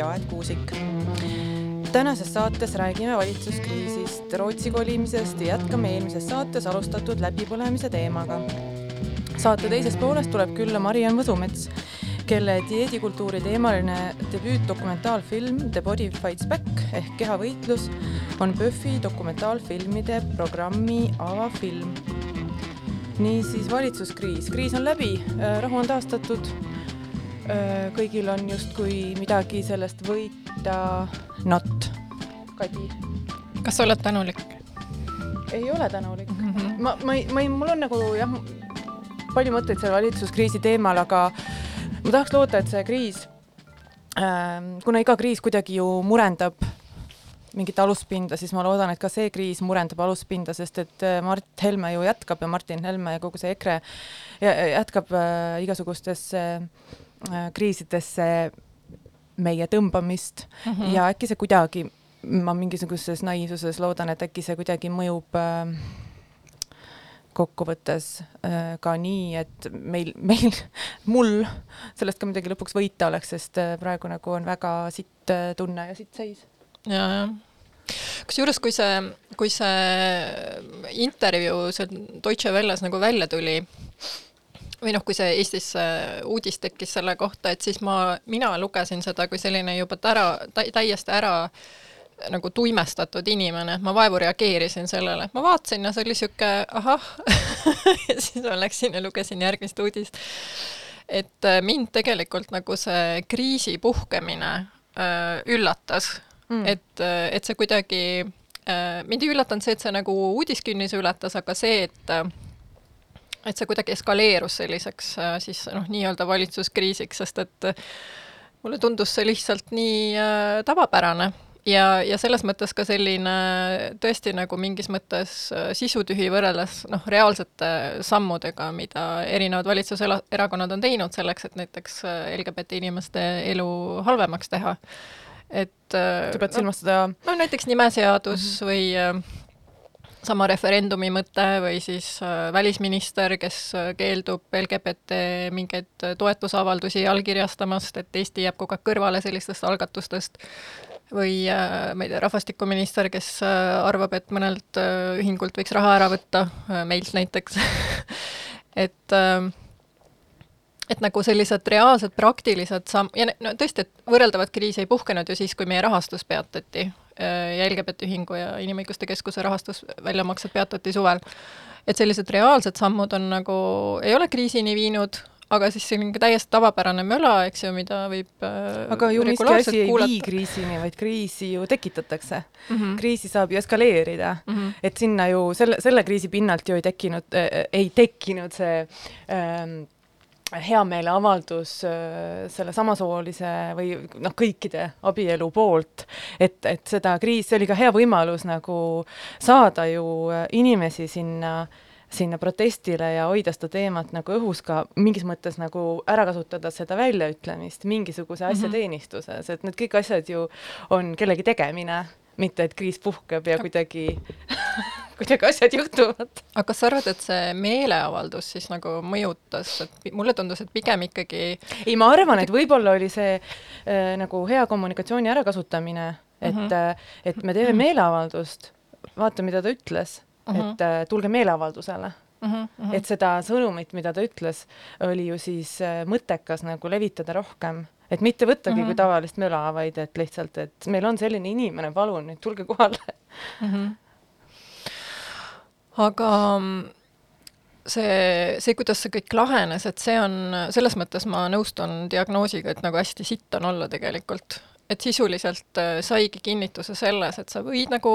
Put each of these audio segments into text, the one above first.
ja Aet Kuusik. tänases saates räägime valitsuskriisist, Rootsi kolimisest ja jätkame eelmises saates alustatud läbipõlemise teemaga. saate teises pooles tuleb külla Mariann Võsumets, kelle dieedikultuuri teemaline debüütdokumentaalfilm The Body Fights Back ehk Kehavõitlus on PÖFFi dokumentaalfilmide programmi avafilm niisiis valitsuskriis, kriis on läbi, rahu on taastatud. Kõigil on justkui midagi sellest võita. Not. Kadi. kas sa oled tänulik? ei ole tänulik mm. -hmm. ma, ma ei, ma ei, mul on nagu jah, palju mõtteid selle valitsuskriisi teemal, aga ma tahaks loota, et see kriis äh,, kuna iga kriis kuidagi ju murendab mingit aluspinda, siis ma loodan, et ka see kriis murendab aluspinda, sest et äh, Mart Helme ju jätkab ja Martin Helme ja kogu see EKRE jätkab äh, igasugustesse äh, kriisidesse meie tõmbamist mm -hmm. ja äkki see kuidagi, ma mingisuguses naiivsuses loodan, et äkki see kuidagi mõjub äh, kokkuvõttes äh, ka nii, et meil, meil, mul sellest ka midagi lõpuks võita oleks, sest äh, praegu nagu on väga sitt äh, tunne ja sitt seis ja, jah kusjuures, kui see, kui see intervjuu seal Deutsche Welles nagu välja tuli, või noh, kui see Eestis uudis tekkis selle kohta, et siis ma, mina lugesin seda kui selline juba ära, täiesti ära nagu tuimestatud inimene, ma vaevu reageerisin sellele, ma vaatasin ja see oli niisugune ahah ja siis ma läksin ja lugesin järgmist uudist. et mind tegelikult nagu see kriisi puhkemine üllatas mm., et, et see kuidagi äh,, mind ei üllatanud see, et see nagu uudiskünnis ületas, aga see, et et see kuidagi eskaleerus selliseks äh, siis noh, nii-öelda valitsuskriisiks, sest et mulle tundus see lihtsalt nii äh, tavapärane ja, ja selles mõttes ka selline tõesti nagu mingis mõttes äh, sisutühi võrreldes noh, reaalsete sammudega, mida erinevad valitsuserakonnad on teinud selleks, et näiteks äh, LGBT inimeste elu halvemaks teha et sa pead silmas no, seda no näiteks nimeseadus mm -hmm. või äh, sama referendumi mõte või siis äh, välisminister, kes äh, keeldub LGBT mingeid toetusavaldusi allkirjastamast, et Eesti jääb kogu aeg kõrvale sellistest algatustest, või äh, ma ei tea, rahvastikuminister, kes äh, arvab, et mõnelt äh, ühingult võiks raha ära võtta, meilt näiteks. Et äh, et nagu sellised reaalsed praktilised samm- ja no tõesti, et võrreldavat kriisi ei puhkenud ju siis, kui meie rahastus peatati. äh, LGBT Ühingu ja Inimõiguste Keskuse rahastus väljamaksed peatati suvel. et sellised reaalsed sammud on nagu, ei ole kriisini viinud, aga siis selline täiesti tavapärane möla, eks ju, mida võib äh, aga ju miski asi ei vii kriisini, vaid kriisi ju tekitatakse mm. -hmm. kriisi saab ju eskaleerida mm, -hmm. et sinna ju selle, selle kriisi pinnalt ju ei tekkinud äh,, ei tekkinud see äh, heameeleavaldus äh, selle samasoolise või noh, kõikide abielu poolt, et, et seda kriis, see oli ka hea võimalus nagu saada ju äh, inimesi sinna sinna protestile ja hoida seda teemat nagu õhus ka mingis mõttes nagu ära kasutada seda väljaütlemist mingisuguse asja mm -hmm. teenistuses, et need kõik asjad ju on kellegi tegemine mitte et kriis puhkeb ja kuidagi kuidagi asjad juhtuvad. aga kas sa arvad, et see meeleavaldus siis nagu mõjutas, et mulle tundus, et pigem ikkagi ei, ma arvan, et võib-olla oli see äh, nagu hea kommunikatsiooni ärakasutamine, et mm, -hmm. et me teeme meeleavaldust, vaata, mida ta ütles mm, -hmm. et äh, tulge meeleavaldusele Mm -hmm. et seda sõnumit, mida ta ütles, oli ju siis äh, mõttekas nagu levitada rohkem et mitte võttagi mm -hmm. kui mhm. tavalist möla, vaid et lihtsalt, et meil on selline inimene, palun nüüd tulge kohale mm. -hmm. aga see, see, kuidas see kõik lahenes, et see on, selles mõttes ma nõustun diagnoosiga, et nagu hästi sitt on olla tegelikult. et sisuliselt äh, saigi kinnituse selles, et sa võid nagu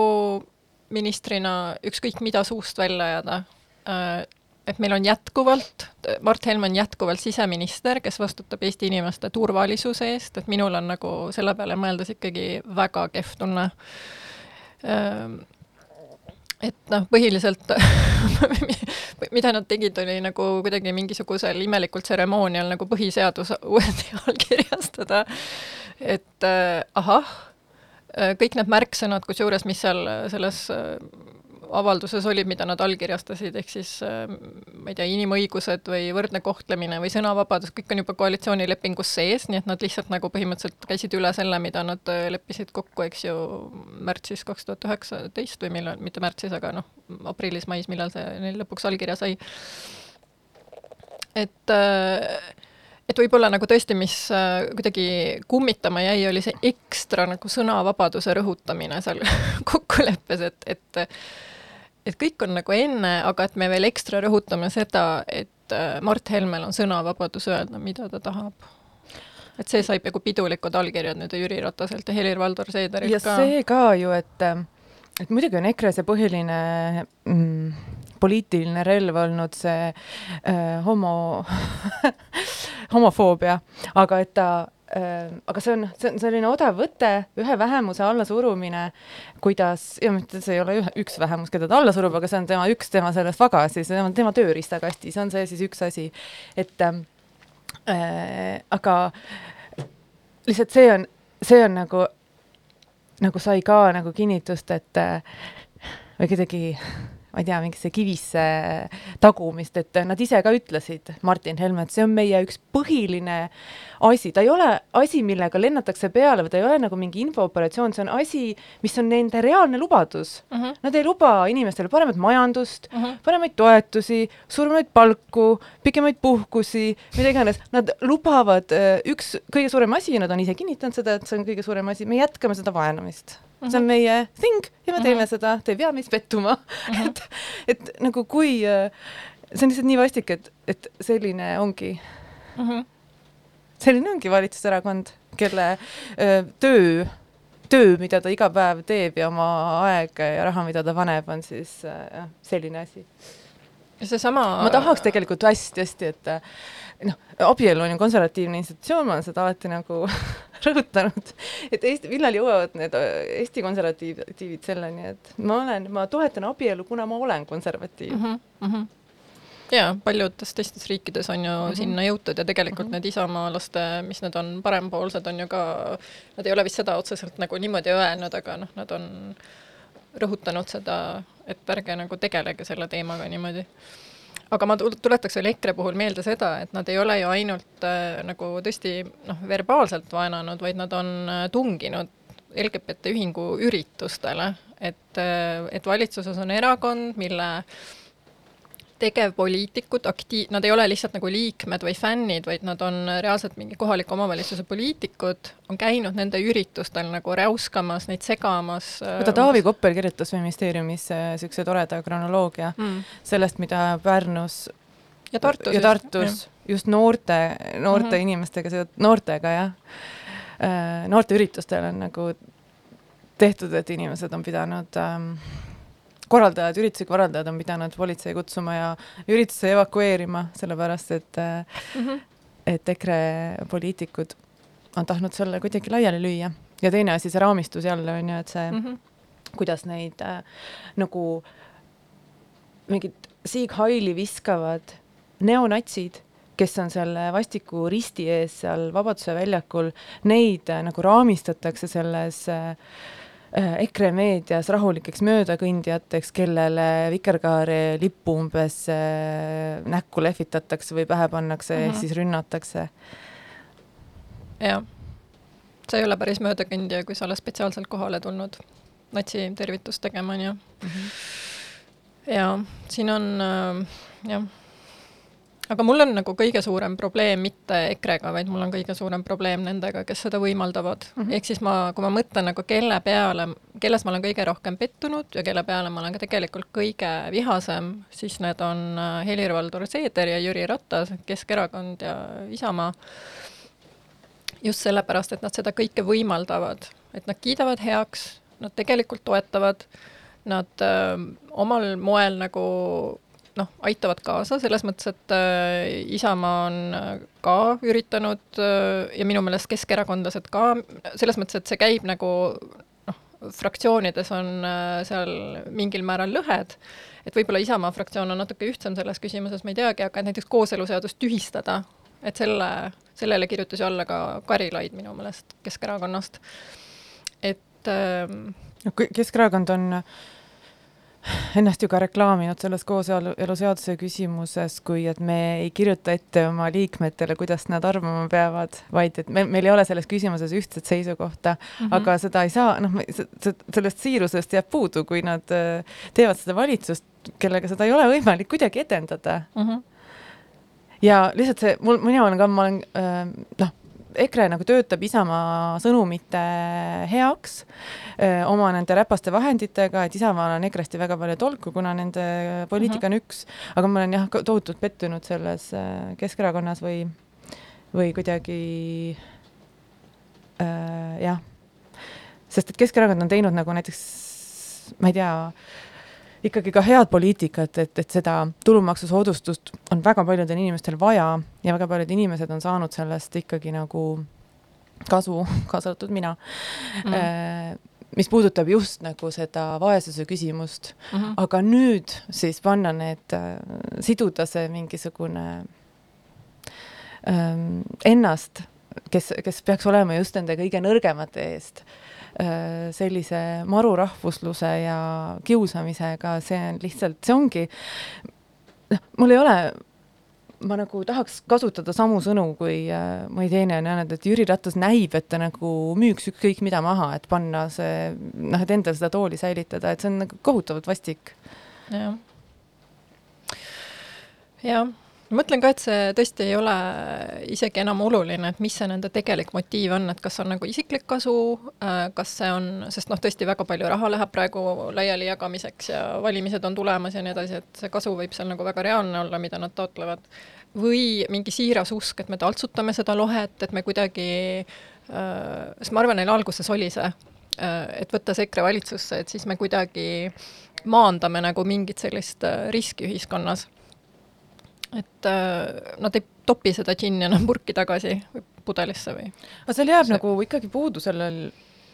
ministrina ükskõik mida suust välja ajada äh,, et meil on jätkuvalt, Mart Helme on jätkuvalt siseminister, kes vastutab Eesti inimeste turvalisuse eest, et minul on nagu selle peale mõeldes ikkagi väga kehv tunne. Ehm, et noh, põhiliselt mida nad tegid, oli nagu kuidagi mingisugusel imelikul tseremoonial nagu põhiseadus uuesti allkirjastada. et äh, ahah, kõik need märksõnad, kusjuures, mis seal selles avalduses olid, mida nad allkirjastasid, ehk siis äh, ma ei tea, inimõigused või võrdne kohtlemine või sõnavabadus, kõik on juba koalitsioonilepingus sees, nii et nad lihtsalt nagu põhimõtteliselt käisid üle selle, mida nad äh, leppisid kokku, eks ju, märtsis kaks tuhat üheksateist või millal, mitte märtsis, aga noh, aprillis-mais, millal see neil lõpuks allkirja sai. et äh, et võib-olla nagu tõesti, mis äh, kuidagi kummitama jäi, oli see ekstra nagu sõnavabaduse rõhutamine seal kokkuleppes, et, et et kõik on nagu enne, aga et me veel ekstra rõhutame seda, et äh, Mart Helmel on sõnavabadus öelda, mida ta tahab. et see sai nagu pidulikud allkirjad nüüd Jüri Rataselt ja Helir-Valdor Seederilt ja ka. see ka ju, et et muidugi on EKRE see põhiline mm, poliitiline relv olnud see äh, homo homofoobia, aga et ta aga see on, see on selline odav võte, ühe vähemuse allasurumine, kuidas, ja mitte see ei ole ühe, üks vähemus, keda ta alla surub, aga see on tema üks tema selles pagasis, tema, tema tööriistakastis, on see siis üks asi, et äh, aga lihtsalt see on, see on nagu, nagu sai ka nagu kinnitust, et äh, või kuidagi ma ei tea, mingisse kivisse tagumist, et nad ise ka ütlesid, Martin Helme, et see on meie üks põhiline asi, ta ei ole asi, millega lennatakse peale või ta ei ole nagu mingi infooperatsioon, see on asi, mis on nende reaalne lubadus uh. Mhm. -huh. Nad ei luba inimestele paremat majandust uh, Mhm. -huh. paremaid toetusi, suuremaid palku, pikemaid puhkusi, mida iganes, nad lubavad äh, üks kõige suurem asi ja nad on ise kinnitanud seda, et see on kõige suurem asi, me jätkame seda vaenamist Mm -hmm. see on meie thing ja me teeme mm -hmm. seda, te ei pea meist pettuma mm. -hmm. et, et nagu kui, see on lihtsalt nii vastik, et, et selline ongi mm, -hmm. Selline ongi valitsuserakond, kelle öö, töö, töö, mida ta iga päev teeb ja oma aeg ja raha, mida ta paneb, on siis jah, selline asi. seesama ma tahaks tegelikult hästi-hästi, et noh, abielu on ju konservatiivne institutsioon, ma olen seda alati nagu rõhutanud, et Eesti, millal jõuavad need Eesti konservatiivid selleni, et ma olen, ma toetan abielu, kuna ma olen konservatiiv mm. -hmm, mm -hmm jaa, paljudes teistes riikides on ju mm -hmm. sinna jõutud ja tegelikult mm -hmm. need isamaalaste, mis need on, parempoolsed on ju ka, nad ei ole vist seda otseselt nagu niimoodi öelnud, aga noh, nad on rõhutanud seda, et ärge nagu tegelege selle teemaga niimoodi aga ma tuletaks veel EKRE puhul meelde seda, et nad ei ole ju ainult äh, nagu tõesti noh, verbaalselt vaenanud, vaid nad on äh, tunginud LGBT ühingu üritustele, et äh,, et valitsuses on erakond, mille äh, tegevpoliitikud, aktiiv-, nad ei ole lihtsalt nagu liikmed või fännid, vaid nad on reaalselt mingi kohaliku omavalitsuse poliitikud, on käinud nende üritustel nagu räuskamas, neid segamas. vaata, äh, Taavi Koppel kirjutas ministeeriumis niisuguse toreda kronoloogia mm. sellest, mida Pärnus ja Tartus, ja Tartus just, just noorte, noorte mm -hmm. inimestega, noortega jah, äh, noorteüritustel on nagu tehtud, et inimesed on pidanud ähm, korraldajad, ürituse korraldajad on pidanud politsei kutsuma ja ürituse evakueerima, sellepärast et mm, -hmm. et EKRE poliitikud on tahtnud selle kuidagi laiali lüüa. ja teine asi, see raamistus jälle on ju, et see mm, -hmm. kuidas neid äh, nagu mingit siighaili viskavad neonatsid, kes on selle vastiku risti ees seal Vabaduse väljakul, neid äh, nagu raamistatakse selles Äh, EKRE meedias rahulikeks möödakõndijateks, kellele vikerkaare lippu umbes äh, näkku lehvitatakse või pähe pannakse mm -hmm. ja mhm. siis rünnatakse. jah, sa ei ole päris möödakõndija, kui sa oled spetsiaalselt kohale tulnud natsi tervitust tegema, on ju mm. -hmm. ja siin on äh, jah aga mul on nagu kõige suurem probleem mitte EKRE-ga, vaid mul on kõige suurem probleem nendega, kes seda võimaldavad mm. -hmm. ehk siis ma, kui ma mõtlen nagu kelle peale, kelles ma olen kõige rohkem pettunud ja kelle peale ma olen ka tegelikult kõige vihasem, siis need on äh, Helir-Valdor Seeder ja Jüri Ratas, Keskerakond ja Isamaa. just sellepärast, et nad seda kõike võimaldavad, et nad kiidavad heaks, nad tegelikult toetavad, nad öö, äh, omal moel nagu noh, aitavad kaasa selles mõttes, et äh, Isamaa on äh, ka üritanud äh, ja minu meelest keskerakondlased ka, selles mõttes, et see käib nagu noh, fraktsioonides on äh, seal mingil määral lõhed, et võib-olla Isamaa fraktsioon on natuke ühtsem selles küsimuses, ma ei teagi, aga näiteks kooseluseadust tühistada, et selle, sellele kirjutas ju alla ka Karilaid minu meelest Keskerakonnast. et ähm, Keskerakond on ennast ju ka reklaaminud selles kooseluseaduse küsimuses, kui et me ei kirjuta ette oma liikmetele, kuidas nad arvama peavad, vaid et me, meil ei ole selles küsimuses ühtset seisukohta mm, -hmm. aga seda ei saa, noh, sellest siirusest jääb puudu, kui nad äh, teevad seda valitsust, kellega seda ei ole võimalik kuidagi edendada mm. -hmm. ja lihtsalt see, mul, mina olen ka, ma olen äh, noh EKRE nagu töötab Isamaa sõnumite heaks oma nende räpaste vahenditega, et Isamaal on EKRE-st ju väga palju tolku, kuna nende poliitika on uh -huh. üks, aga ma olen jah, tohutult pettunud selles Keskerakonnas või, või kuidagi äh, jah, sest et Keskerakond on teinud nagu näiteks, ma ei tea, ikkagi ka head poliitikat, et, et seda tulumaksusoodustust on väga paljudel inimestel vaja ja väga paljud inimesed on saanud sellest ikkagi nagu kasu, kaasa arvatud mina. Mm.. mis puudutab just nagu seda vaesuse küsimust. Mm, -hmm. aga nüüd siis panna need, äh, siduda see mingisugune ähm, ennast, kes, kes peaks olema just nende kõige nõrgemate eest sellise marurahvusluse ja kiusamisega, see on lihtsalt, see ongi, noh, mul ei ole ma nagu tahaks kasutada samu sõnu, kui äh, mõni teine on öelnud, et Jüri Ratas näib, et ta nagu müüks ükskõik mida maha, et panna see, noh, et endal seda tooli säilitada, et see on nagu kohutavalt vastik. jah. jah ma mõtlen ka, et see tõesti ei ole isegi enam oluline, et mis see nende tegelik motiiv on, et kas on nagu isiklik kasu, äh, kas see on, sest noh, tõesti väga palju raha läheb praegu laiali jagamiseks ja valimised on tulemas ja nii edasi, et see kasu võib seal nagu väga reaalne olla, mida nad taotlevad. või mingi siiras usk, et me taltsutame seda lohet, et me kuidagi äh,, sest ma arvan, neil alguses oli see äh,, et võttes EKRE valitsusse, et siis me kuidagi maandame nagu mingit sellist riski ühiskonnas et äh, nad ei topi seda džinni enam purki tagasi või pudelisse või? aga seal jääb see... nagu ikkagi puudu sellel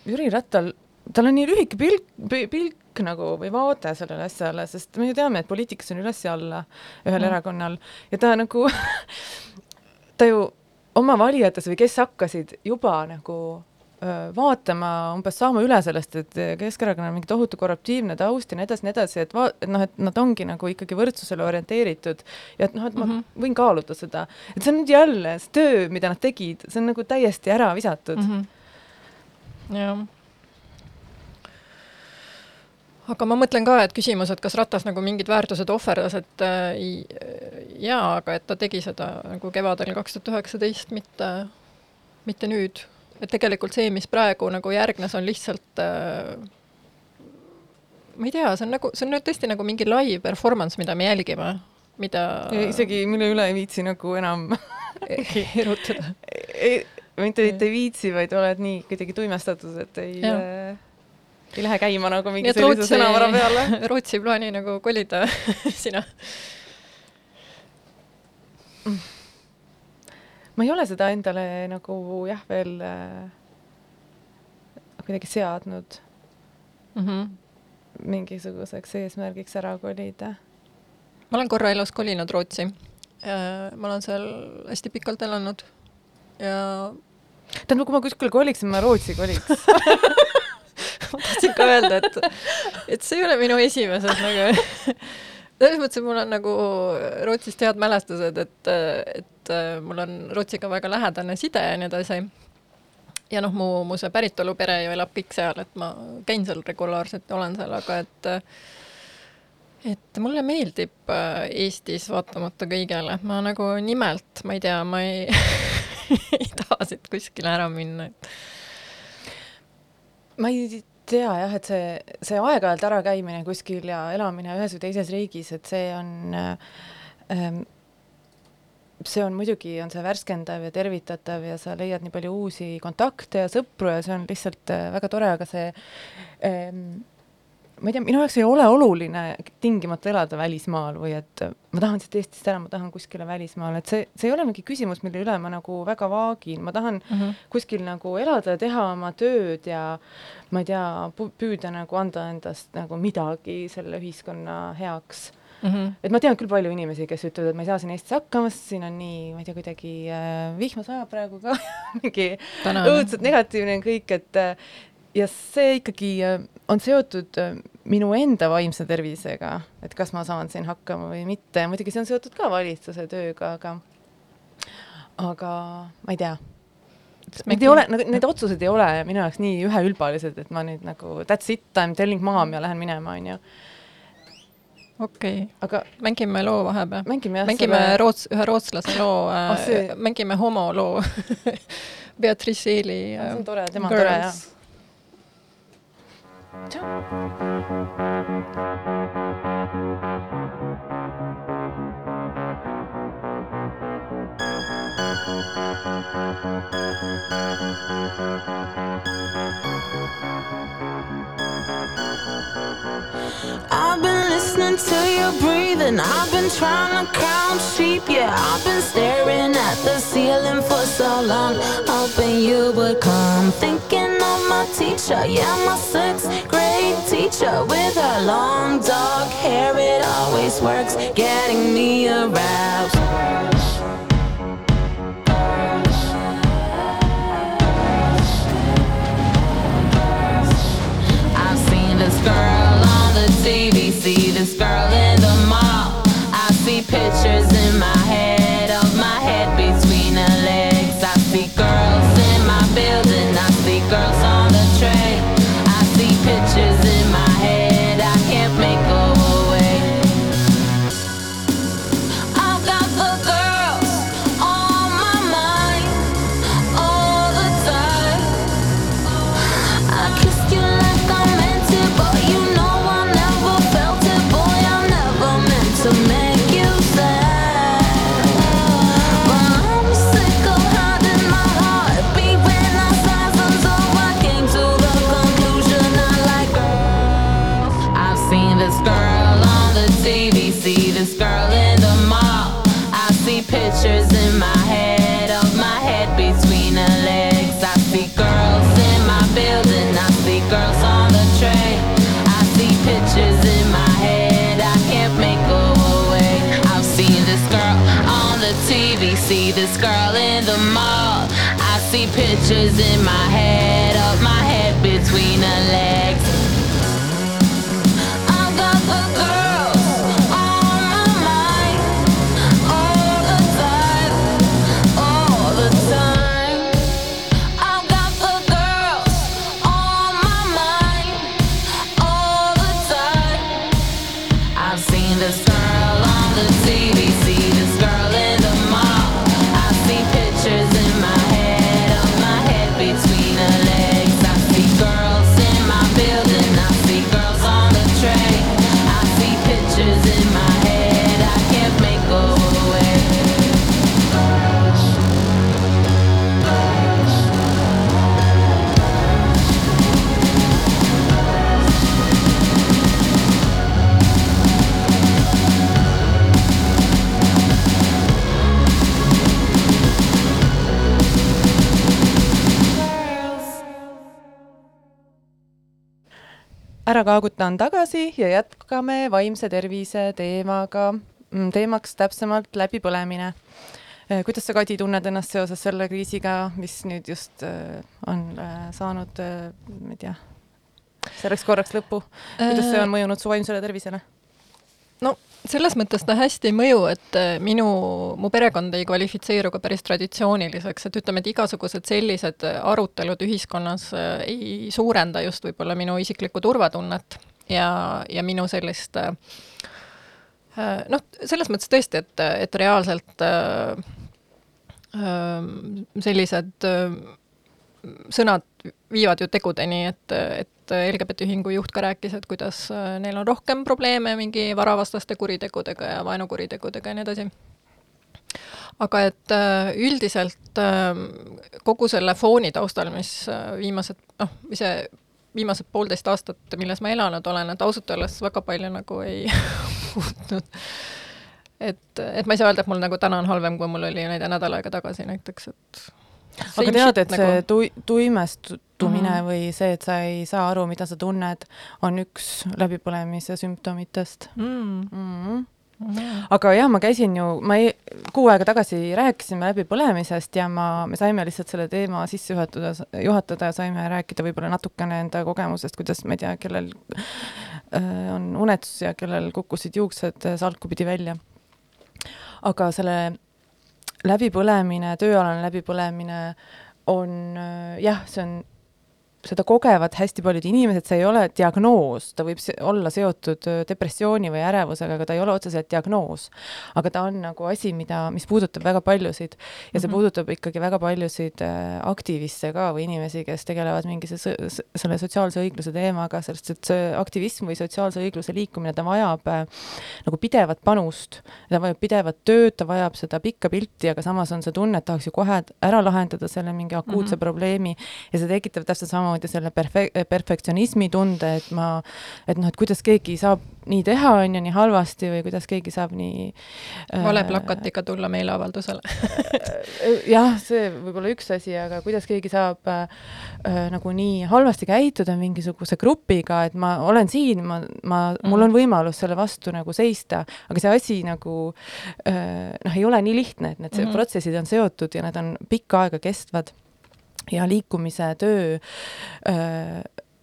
Jüri Rattal, tal on nii lühike pilk, pilk nagu või vaade sellele asjale, sest me ju teame, et poliitikas on üles ja alla ühel mm. erakonnal ja ta nagu ta ju oma valijates või kes hakkasid juba nagu vaatama, umbes saama üle sellest, et Keskerakonnal on mingi tohutu korruptiivne taust ja nii edasi, nii edasi, et va-, et noh, et nad ongi nagu ikkagi võrdsusele orienteeritud ja et noh, et ma mm -hmm. võin kaaluda seda. et see on nüüd jälle see töö, mida nad tegid, see on nagu täiesti ära visatud mm. -hmm. jah aga ma mõtlen ka, et küsimus, et kas Ratas nagu mingid väärtused ohverdas, et äh, jaa, aga et ta tegi seda nagu kevadel kaks tuhat üheksateist, mitte, mitte nüüd et tegelikult see, mis praegu nagu järgnes, on lihtsalt äh, ma ei tea, see on nagu, see on nüüd tõesti nagu mingi live performance, mida me jälgime, mida isegi mille üle ei viitsi nagu enam erutada mitte, et ei viitsi, vaid oled nii kuidagi tuimestatud, et ei äh, ei lähe käima nagu mingi sellise Rootsi, sõnavara peale. Rootsi plaani nagu kolida sina ma ei ole seda endale nagu jah, veel äh, kuidagi seadnud mm -hmm. mingisuguseks eesmärgiks ära kolida. ma olen korra elus kolinud Rootsi. ma olen seal hästi pikalt elanud ja tähendab, kui ma kuskile koliksin, ma Rootsi koliks ma tahtsin ka öelda, et, et see ei ole minu esimeses nagu selles mõttes, et mul on nagu Rootsist head mälestused, et, et mul on Rootsiga väga lähedane side ja nii edasi. ja noh, mu, mu see päritolupere ju elab kõik seal, et ma käin seal regulaarselt ja olen seal, aga et et mulle meeldib äh, Eestis vaatamata kõigele, ma nagu nimelt, ma ei tea, ma ei ei taha siit kuskile ära minna, et ma ei tea jah, et see, see aeg-ajalt ärakäimine kuskil ja elamine ühes või teises riigis, et see on ähm, see on muidugi, on see värskendav ja tervitatav ja sa leiad nii palju uusi kontakte ja sõpru ja see on lihtsalt äh, väga tore, aga see ähm, ma ei tea, minu jaoks ei ole oluline tingimata elada välismaal või et ma tahan siit Eestist ära, ma tahan kuskile välismaale, et see, see ei ole mingi küsimus, mille üle ma nagu väga vaagin, ma tahan mm -hmm. kuskil nagu elada, teha oma tööd ja ma ei tea, püüda nagu anda endast nagu midagi selle ühiskonna heaks Mm -hmm. et ma tean küll palju inimesi, kes ütlevad, et ma ei saa siin Eestis hakkama, sest siin on nii, ma ei tea, kuidagi äh, vihma sajab praegu ka mingi õudselt negatiivne kõik, et ja see ikkagi äh, on seotud äh, minu enda vaimse tervisega, et kas ma saan siin hakkama või mitte, muidugi see on seotud ka valitsuse tööga, aga aga ma ei tea. Need ei ole, nagu need otsused ei ole minu jaoks nii üheülbalised, et ma nüüd nagu that's it, I m telling mom ja lähen minema, onju. okei okay., aga mängime loo vahepeal. mängime jah. mängime selle... roots, ühe rootslase loo oh, see... mängime homoloo Beatrice Eeli. see on tore, tema on tore jah 그렇죠? I've been listening to your breathing. I've been trying to count sheep. Yeah, I've been staring at the ceiling for so long, hoping you would come. Thinking of my teacher, yeah, my sixth grade teacher with her long dark hair. It always works, getting me aroused. Girl in the mall. I see pictures in my head pictures in my head ära kaaguta on tagasi ja jätkame vaimse tervise teemaga, teemaks täpsemalt läbipõlemine. kuidas sa, Kadi, tunned ennast seoses selle kriisiga, mis nüüd just äh, on äh, saanud, äh, ma ei tea, selleks korraks lõppu, kuidas see on mõjunud su vaimsele tervisele? no selles mõttes ta hästi ei mõju, et minu, mu perekond ei kvalifitseeru ka päris traditsiooniliseks, et ütleme, et igasugused sellised arutelud ühiskonnas ei suurenda just võib-olla minu isiklikku turvatunnet ja, ja minu sellist noh, selles mõttes tõesti, et, et reaalselt sellised sõnad viivad ju tegudeni, et, et LGBT ühingu juht ka rääkis, et kuidas neil on rohkem probleeme mingi varavastaste kuritegudega ja vaenukuritegudega ja nii edasi. aga et üldiselt kogu selle fooni taustal, mis viimased, noh, ise viimased poolteist aastat, milles ma elanud olen, et ausalt öeldes väga palju nagu ei muutnud. et, et ma ei saa öelda, et mul nagu täna on halvem, kui mul oli näide nädal aega tagasi näiteks, et aga tead, et see nagu... tui-, tuimestumine mm -hmm. või see, et sa ei saa aru, mida sa tunned, on üks läbipõlemise sümptomitest mm.. Mm -hmm. -hmm. aga jah, ma käisin ju, ma ei, kuu aega tagasi rääkisime läbipõlemisest ja ma, me saime lihtsalt selle teema sisse juhatada, juhatada ja saime rääkida võib-olla natukene enda kogemusest, kuidas, ma ei tea, kellel äh, on unetus ja kellel kukkusid juuksed salkupidi välja. aga selle läbipõlemine, tööalane läbipõlemine on äh, jah, see on seda kogevad hästi paljud inimesed, see ei ole diagnoos, ta võib olla seotud depressiooni või ärevusega, aga ta ei ole otseselt diagnoos. aga ta on nagu asi, mida, mis puudutab väga paljusid ja see mm -hmm. puudutab ikkagi väga paljusid aktiviste ka või inimesi, kes tegelevad mingi selle sotsiaalse õigluse teemaga, sest et see aktivism või sotsiaalse õigluse liikumine, ta vajab nagu pidevat panust, ta vajab pidevat tööd, ta vajab seda pikka pilti, aga samas on see tunne, et tahaks ju kohe ära lahendada selle mingi akuutse mm -hmm. probleemi ja see tekitab täpselt sama samamoodi selle perfe-, perfektsionismi tunde, et ma, et noh, et kuidas keegi saab nii teha, on ju, nii halvasti või kuidas keegi saab nii äh, vale plakatiga tulla meeleavaldusele jah, see võib olla üks asi, aga kuidas keegi saab äh, äh, nagu nii halvasti käituda mingisuguse grupiga, et ma olen siin, ma, ma mm., mul on võimalus selle vastu nagu seista, aga see asi nagu äh, noh, ei ole nii lihtne, et need mm -hmm. protsessid on seotud ja need on pikka aega kestvad ja liikumise töö öö,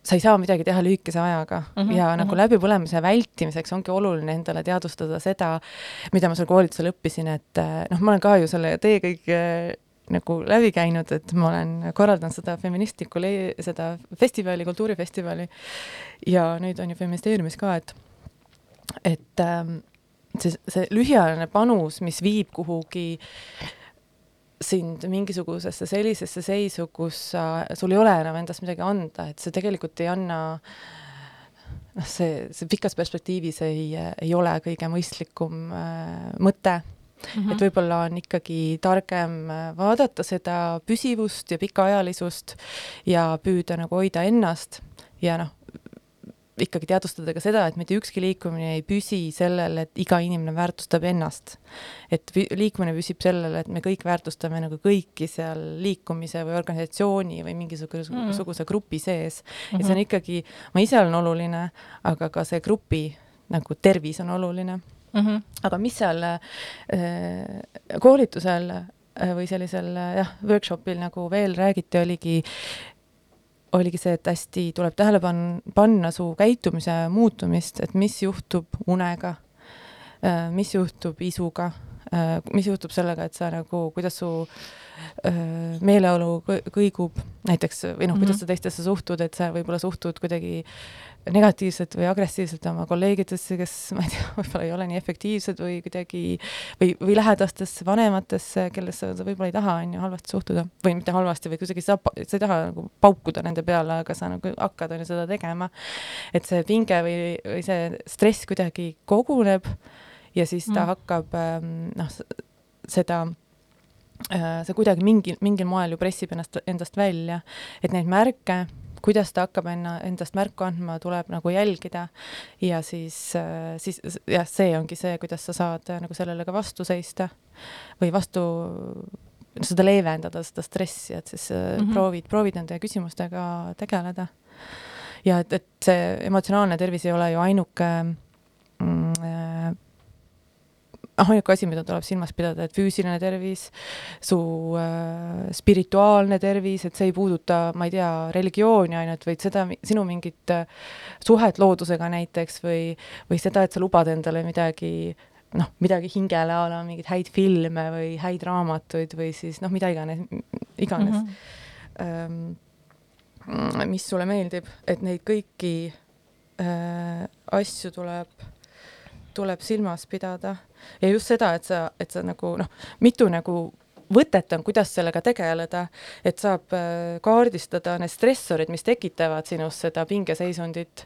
sa ei saa midagi teha lühikese ajaga mm -hmm, ja nagu mm -hmm. läbipõlemise vältimiseks ongi oluline endale teadvustada seda, mida ma seal koolitusel õppisin, et noh, ma olen ka ju selle tee kõik nagu läbi käinud, et ma olen korraldanud seda feministlikku, seda festivali, kultuurifestivali ja nüüd on ju feministeeriumis ka, et et ähm, see, see lühiajaline panus, mis viib kuhugi äh, sind mingisugusesse sellisesse seisu, kus sa, sul ei ole enam endast midagi anda, et see tegelikult ei anna noh, see, see pikas perspektiivis ei, ei ole kõige mõistlikum äh, mõte Mm -hmm. et võib-olla on ikkagi targem äh, vaadata seda püsivust ja pikaajalisust ja püüda nagu hoida ennast ja noh, ikkagi teadvustada ka seda, et mitte ükski liikumine ei püsi sellel, et iga inimene väärtustab ennast. et liikumine püsib sellel, et me kõik väärtustame nagu kõiki seal liikumise või organisatsiooni või mingisuguse mm -hmm. grupi sees mm. -hmm. et see on ikkagi, ma ise olen oluline, aga ka see grupi nagu tervis on oluline mm. -hmm. aga mis seal äh, koolitusel äh, või sellisel jah, workshopil nagu veel räägiti, oligi oligi see, et hästi tuleb tähele pan-, panna su käitumise muutumist, et mis juhtub unega, mis juhtub isuga, mis juhtub sellega, et sa nagu, kuidas su äh, meeleolu kõigub näiteks või noh, kuidas mhm. sa teistesse suhtud, et sa võib-olla suhtud kuidagi negatiivselt või agressiivselt oma kolleegidesse, kes ma ei tea, võib-olla ei ole nii efektiivsed või kuidagi või, või lähedastesse vanematesse, kellesse sa võib-olla ei taha, on ju, halvasti suhtuda või mitte halvasti või kuidagi sa, sa ei taha nagu paukuda nende peale, aga sa nagu hakkad, on ju, seda tegema. et see pinge või, või see stress kuidagi koguneb ja siis ta mm. hakkab ähm, noh, seda äh, see kuidagi mingil, mingil moel ju pressib ennast, endast välja, et neid märke kuidas ta hakkab enna, endast märku andma, tuleb nagu jälgida ja siis, äh, siis jah, see ongi see, kuidas sa saad äh, nagu sellele ka vastu seista või vastu, seda leevendada, seda stressi, et siis mm -hmm. proovid, proovid nende küsimustega tegeleda. ja et, et see emotsionaalne tervis ei ole ju ainuke mm, ainuke asi, mida tuleb silmas pidada, et füüsiline tervis, su äh, spirituaalne tervis, et see ei puuduta, ma ei tea, religiooni ainult, vaid seda, sinu mingit äh, suhet loodusega näiteks või, või seda, et sa lubad endale midagi noh, midagi hingele a la mingeid häid filme või häid raamatuid või siis noh, mida iganes, iganes mm. -hmm. Ähm, mis sulle meeldib, et neid kõiki äh, asju tuleb, tuleb silmas pidada ja just seda, et sa, et sa nagu noh, mitu nagu võtet on, kuidas sellega tegeleda, et saab äh, kaardistada need stressorid, mis tekitavad sinus seda pingeseisundit.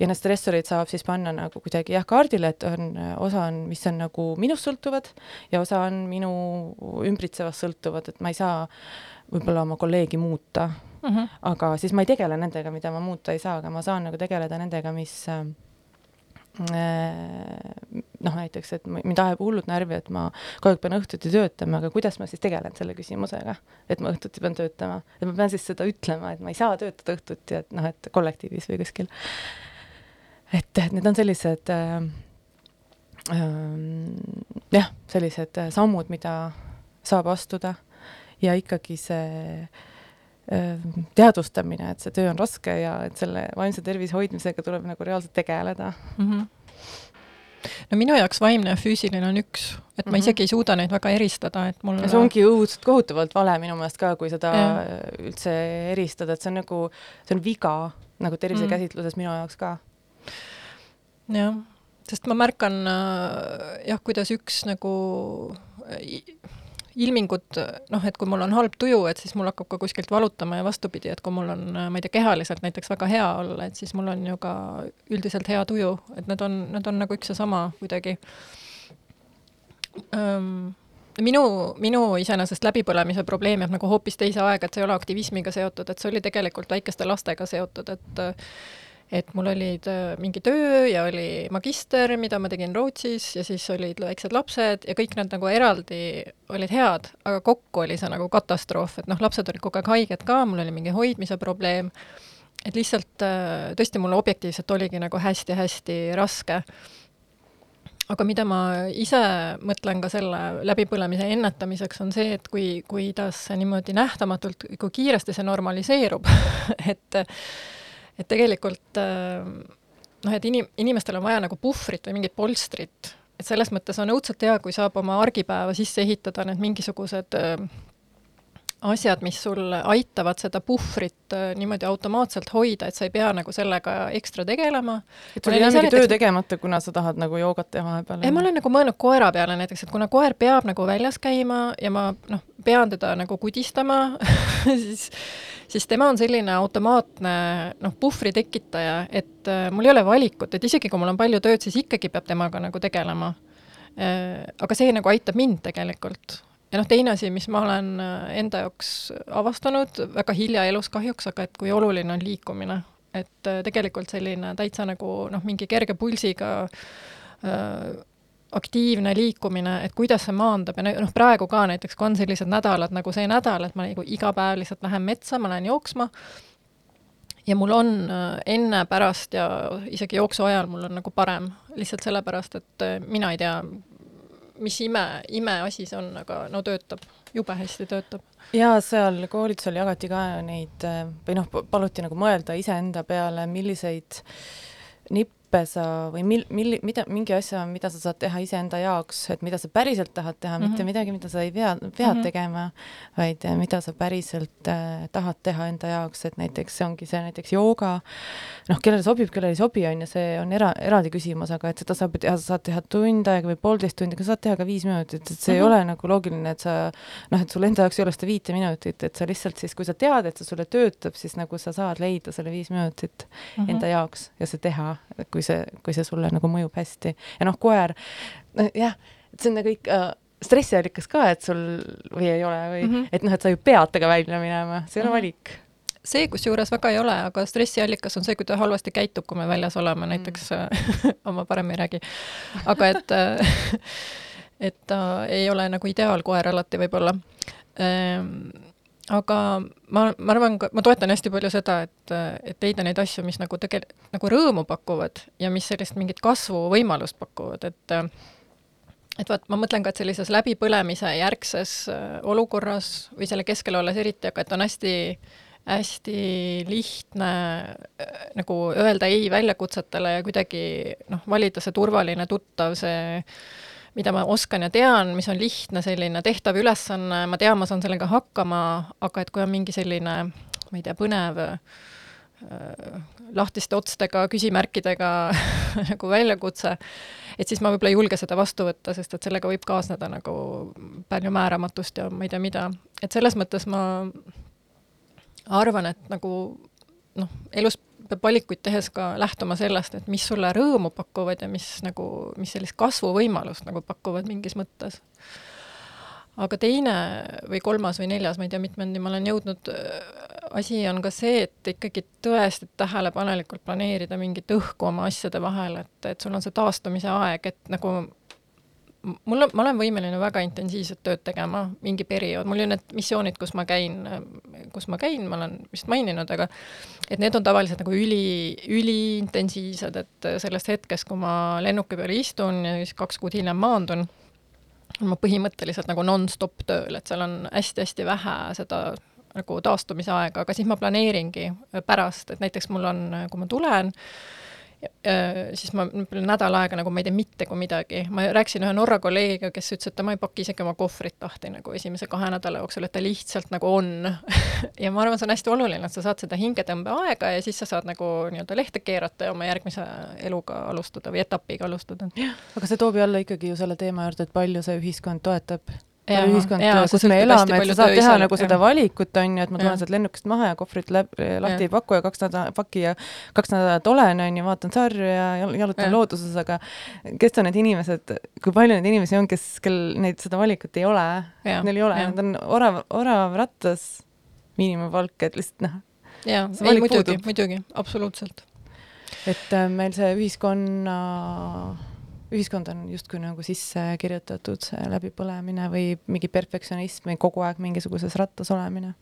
Ja need stressorid saab siis panna nagu kuidagi jah, kaardile, et on, osa on, mis on nagu minust sõltuvad ja osa on minu ümbritsevast sõltuvad, et ma ei saa võib-olla oma kolleegi muuta. Mm, -hmm. aga siis ma ei tegele nendega, mida ma muuta ei saa, aga ma saan nagu tegeleda nendega, mis äh, Äh, noh, näiteks, et mind ajab hullult närvi, et ma kogu aeg pean õhtuti töötama, aga kuidas ma siis tegelen selle küsimusega, et ma õhtuti pean töötama, et ma pean siis seda ütlema, et ma ei saa töötada õhtuti, et noh, et kollektiivis või kuskil. et, et need on sellised äh, ähm, jah, sellised sammud, mida saab astuda ja ikkagi see ähm, teadvustamine, et see töö on raske ja et selle vaimse tervise hoidmisega tuleb nagu reaalselt tegeleda mm. -hmm no minu jaoks vaimne ja füüsiline on üks, et ma mm -hmm. isegi ei suuda neid väga eristada, et mul see ongi õudselt kohutavalt vale minu meelest ka, kui seda ja. üldse eristada, et see on nagu, see on viga nagu tervisekäsitluses mm. minu jaoks ka. jah, sest ma märkan äh, jah, kuidas üks nagu äh, ilmingud, noh, et kui mul on halb tuju, et siis mul hakkab ka kuskilt valutama ja vastupidi, et kui mul on, ma ei tea, kehaliselt näiteks väga hea olla, et siis mul on ju ka üldiselt hea tuju, et need on, need on nagu üks ja sama kuidagi. Minu, minu iseenesest läbipõlemise probleem jääb nagu hoopis teise aega, et see ei ole aktivismiga seotud, et see oli tegelikult väikeste lastega seotud, et et mul olid äh, mingi töö ja oli magister, mida ma tegin Rootsis ja siis olid väiksed lapsed ja kõik need nagu eraldi olid head, aga kokku oli see nagu katastroof, et noh, lapsed olid kogu aeg haiged ka, mul oli mingi hoidmise probleem, et lihtsalt äh, tõesti mulle objektiivselt oligi nagu hästi-hästi raske. Aga mida ma ise mõtlen ka selle läbipõlemise ennetamiseks, on see, et kui, kuidas niimoodi nähtamatult, kui kiiresti see normaliseerub. Et et tegelikult äh, noh, et inim-, inimestel on vaja nagu puhvrit või mingit polstrit, et selles mõttes on õudselt hea, kui saab oma argipäeva sisse ehitada need mingisugused äh, asjad, mis sul aitavad seda puhvrit äh, niimoodi automaatselt hoida, et sa ei pea nagu sellega ekstra tegelema. et sul ei jää mingi töö tegemata, kuna sa tahad nagu joogat teha vahepeal? ei, ma olen nagu mõelnud koera peale näiteks, et kuna koer peab nagu väljas käima ja ma noh, pean teda nagu kudistama siis siis tema on selline automaatne noh, puhvri tekitaja, et äh, mul ei ole valikut, et isegi kui mul on palju tööd, siis ikkagi peab temaga nagu tegelema äh,. aga see nagu aitab mind tegelikult. Ja noh, teine asi, mis ma olen äh, enda jaoks avastanud väga hilja elus kahjuks, aga et kui oluline on liikumine. et äh, tegelikult selline täitsa nagu noh, mingi kerge pulsiga äh, aktiivne liikumine, et kuidas see maandab. Ja noh, praegu ka näiteks, kui on sellised nädalad nagu see nädal, et ma nagu iga päev lihtsalt lähen metsa, ma lähen jooksma, ja mul on äh, enne, pärast ja isegi jooksu ajal mul on nagu parem, lihtsalt sellepärast, et mina ei tea, mis ime, imeasi see on, aga no töötab, jube hästi töötab. ja seal koolitusel jagati ka neid või noh, paluti nagu mõelda iseenda peale, milliseid nippe õppe sa või mil-, mil-, mida, mingi asja, mida sa saad teha iseenda jaoks, et mida sa päriselt tahad teha mm, -hmm. mitte mhm. midagi, mida sa ei pea, pead mm -hmm. tegema, vaid eh, mida sa päriselt äh, tahad teha enda jaoks, et näiteks see ongi see näiteks jooga, noh, kellele sobib, kellele ei sobi, on ju, see on era-, eraldi küsimus, aga et seda saab teha, sa saad teha tund aega või poolteist tundi, aga saad teha ka viis minutit, et see mm -hmm. ei mhm. ole nagu loogiline, et sa noh, et sul enda jaoks ei ole seda viite minutit, et sa lihtsalt siis, kui sa tead, et see sulle töötab, siis nagu sa saad leida selle viis minutit mm -hmm. enda jaoks ja see teha, kui see, kui see sulle nagu mõjub hästi. ja noh, koer, jah, et see on nagu kõik äh, stressiallikas ka, et sul või ei ole või mm, -hmm. et noh, et sa ju pead temaga välja minema, see ei ole mm -hmm. valik see kusjuures väga ei ole, aga stressiallikas on see, kui ta halvasti käitub, kui me väljas oleme, näiteks mm. ma parem ei räägi. aga et et ta ei ole nagu ideaalkoer alati võib-olla ehm, aga ma, ma arvan, ma toetan hästi palju seda, et, et leida neid asju, mis nagu tegel-, nagu rõõmu pakuvad ja mis sellist mingit kasvuvõimalust pakuvad, et et vaat, ma mõtlen ka, et sellises läbipõlemise järgses äh, olukorras või selle keskel olles eriti, aga et on hästi hästi lihtne äh, nagu öelda ei väljakutsetele ja kuidagi noh, valida see turvaline, tuttav, see mida ma oskan ja tean, mis on lihtne selline tehtav ülesanne, ma tean, ma saan sellega hakkama, aga et kui on mingi selline, ma ei tea, põnev äh, lahtiste otstega, küsimärkidega nagu väljakutse, et siis ma võib-olla ei julge seda vastu võtta, sest et sellega võib kaasneda nagu palju määramatust ja ma ei tea mida. et selles mõttes ma arvan, et nagu noh, elus peab valikuid tehes ka lähtuma sellest, et mis sulle rõõmu pakuvad ja mis nagu, mis sellist kasvuvõimalust nagu pakuvad mingis mõttes. aga teine või kolmas või neljas, ma ei tea, mitmendini ma olen jõudnud, äh, asi on ka see, et ikkagi tõesti tähelepanelikult planeerida mingit õhku oma asjade vahel, et, et sul on see taastumise aeg, et nagu mul on, ma olen võimeline väga intensiivset tööd tegema mingi periood, mul ju need missioonid, kus ma käin, kus ma käin, ma olen vist maininud, aga et need on tavaliselt nagu üli, üliintensiivsed, et sellest hetkest, kui ma lennuki peal istun ja siis kaks kuud hiljem maandun, ma põhimõtteliselt nagu nonstop tööl, et seal on hästi-hästi vähe seda nagu taastumise aega, aga siis ma planeeringi pärast, et näiteks mul on, kui ma tulen, siis ma nädal aega nagu ma ei tee mitte kui midagi. ma rääkisin ühe Norra kolleegiga, kes ütles, et tema ei paki isegi oma kohvrit lahti nagu esimese kahe nädala jooksul, et ta lihtsalt nagu on ja ma arvan, see on hästi oluline, et sa saad seda hingetõmbeaega ja siis sa saad nagu nii-öelda lehte keerata ja oma järgmise eluga alustada või etapiga alustada. aga see toob jälle ikkagi ju selle teema juurde, et palju see ühiskond toetab ühiskond, kus me elame, et sa saad teha nagu seda valikut, on ju, et ma tulen sealt lennukist maha ja kohvrit läb, lahti ja. ei paku ja kaks nädalat paki ja kaks nädalat olen, on ju, vaatan sarju ja jalutan ja. looduses, aga kes on need inimesed, kui palju neid inimesi on, kes, kel neid, seda valikut ei ole, neil ei ole, nad on orav, orav rattas, miinimumpalk, et lihtsalt noh. jaa, muidugi, muidugi, absoluutselt. et äh, meil see ühiskonna ühiskond on justkui nagu sisse kirjutatud, läbipõlemine või mingi perfektsionism või kogu aeg mingisuguses rattas olemine.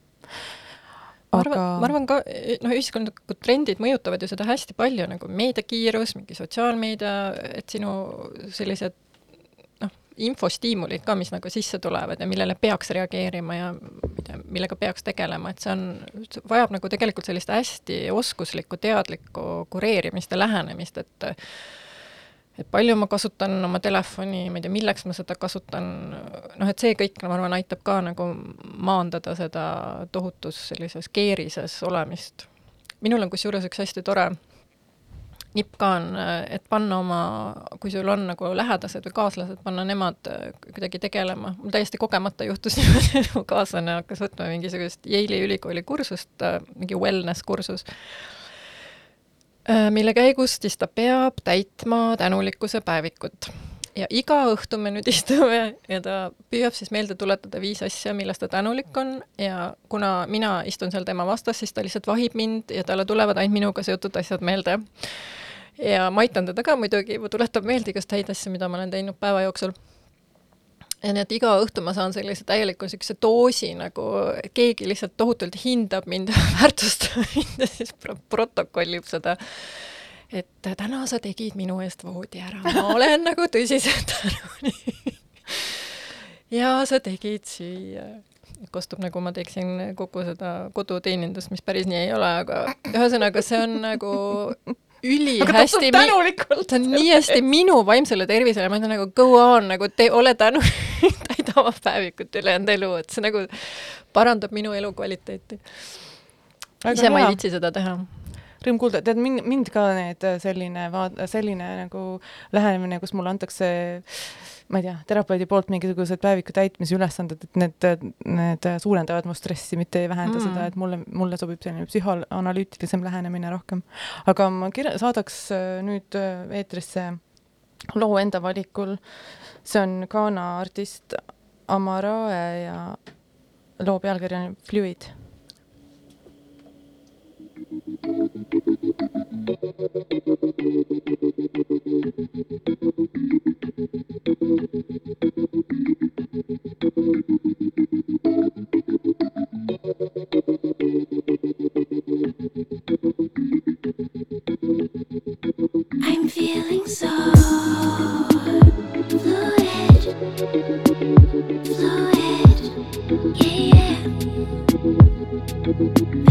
ma arvan aga..., ma arvan ka, noh, ühiskondlikud trendid mõjutavad ju seda hästi palju, nagu meediakiirus, mingi sotsiaalmeedia, et sinu sellised noh, infostiimulid ka, mis nagu sisse tulevad ja millele peaks reageerima ja millega peaks tegelema, et see on, vajab nagu tegelikult sellist hästi oskuslikku, teadlikku kureerimist ja lähenemist, et et palju ma kasutan oma telefoni, ma ei tea, milleks ma seda kasutan, noh, et see kõik, ma arvan, aitab ka nagu maandada seda tohutus sellises keerises olemist. minul on kusjuures üks hästi tore nipp ka on, et panna oma, kui sul on nagu lähedased või kaaslased, panna nemad kuidagi tegelema. mul täiesti kogemata juhtus niimoodi, et mu kaaslane hakkas võtma mingisugust Yale'i ülikooli kursust, mingi wellness kursus mille käigus siis ta peab täitma tänulikkuse päevikut. ja iga õhtu me nüüd istume ja ta püüab siis meelde tuletada viis asja, millest ta tänulik on ja kuna mina istun seal tema vastas, siis ta lihtsalt vahib mind ja talle tulevad ainult minuga seotud asjad meelde. ja ma aitan teda ka muidugi, tuletab meelde igast häid asju, mida ma olen teinud päeva jooksul nii et iga õhtu ma saan sellise täieliku niisuguse doosi nagu, keegi lihtsalt tohutult hindab mind väärtustab mind ja siis pro protokollib seda, et täna sa tegid minu eest voodi ära, ma olen nagu tõsiselt tänulik ja sa tegid süüa. kostub nagu ma teeksin kogu seda koduteenindust, mis päris nii ei ole, aga ühesõnaga, see on nagu ülihästi, ta on nii hästi minu vaimsele tervisele, ma ütlen nagu go on, nagu te ole tänulik, täida oma päevikut ülejäänud elu, et see nagu parandab minu elukvaliteeti. ise ma ei viitsi seda teha. Rõõm kuulda, tead mind, mind ka need selline vaat-, selline nagu lähenemine, kus mulle antakse ma ei tea, terapeudi poolt mingisugused päeviku täitmise ülesanded, et need, need suurendavad mu stressi, mitte ei vähenda mm. seda, et mulle, mulle sobib selline psühhoanalüütilisem lähenemine rohkem. aga ma kirja-, saadaks äh, nüüd äh, eetrisse loo enda valikul. see on Ghana artist Amarae ja loo pealkiri on Fluid feeling so fluid, fluid, yeah, yeah.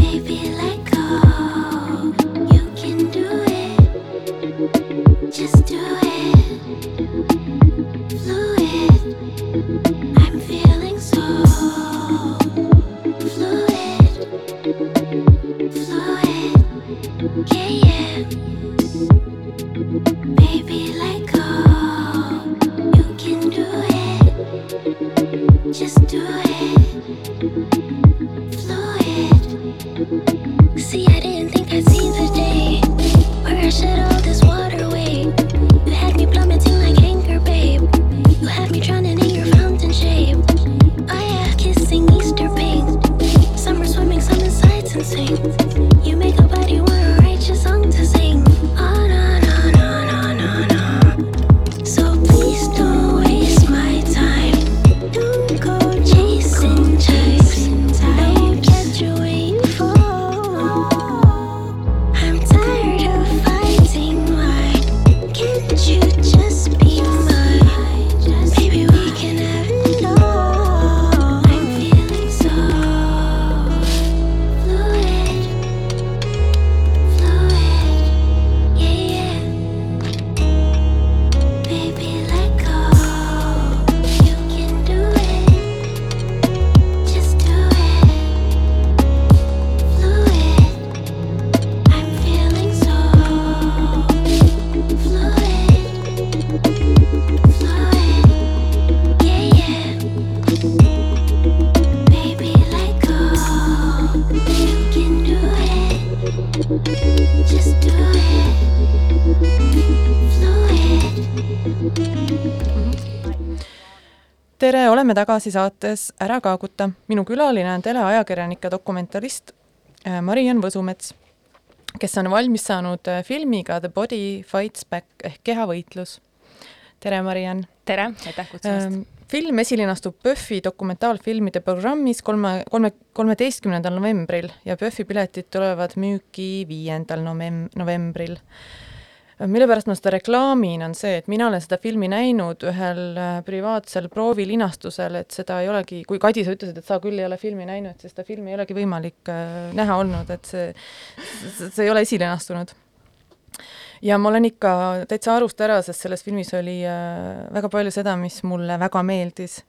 tere, oleme tagasi saates Ära kaaguta. minu külaline on teleajakirjanik ja dokumentarist äh, Mariann Võsumets, kes on valmis saanud äh, filmiga The Body Fights Back ehk kehavõitlus. tere, Mariann! tere, aitäh kutsumast! Ähm, film esilinastub PÖFFi dokumentaalfilmide programmis kolme, kolme, kolmeteistkümnendal novembril ja PÖFFi piletid tulevad müüki viiendal novem-, novembril mille pärast ma seda reklaamin, on see, et mina olen seda filmi näinud ühel äh, privaatsel proovilinastusel, et seda ei olegi, kui Kadi, sa ütlesid, et sa küll ei ole filmi näinud, siis seda filmi ei olegi võimalik äh, näha olnud, et see, see ei ole esilinastunud ja ma olen ikka täitsa arust ära, sest selles filmis oli äh, väga palju seda, mis mulle väga meeldis.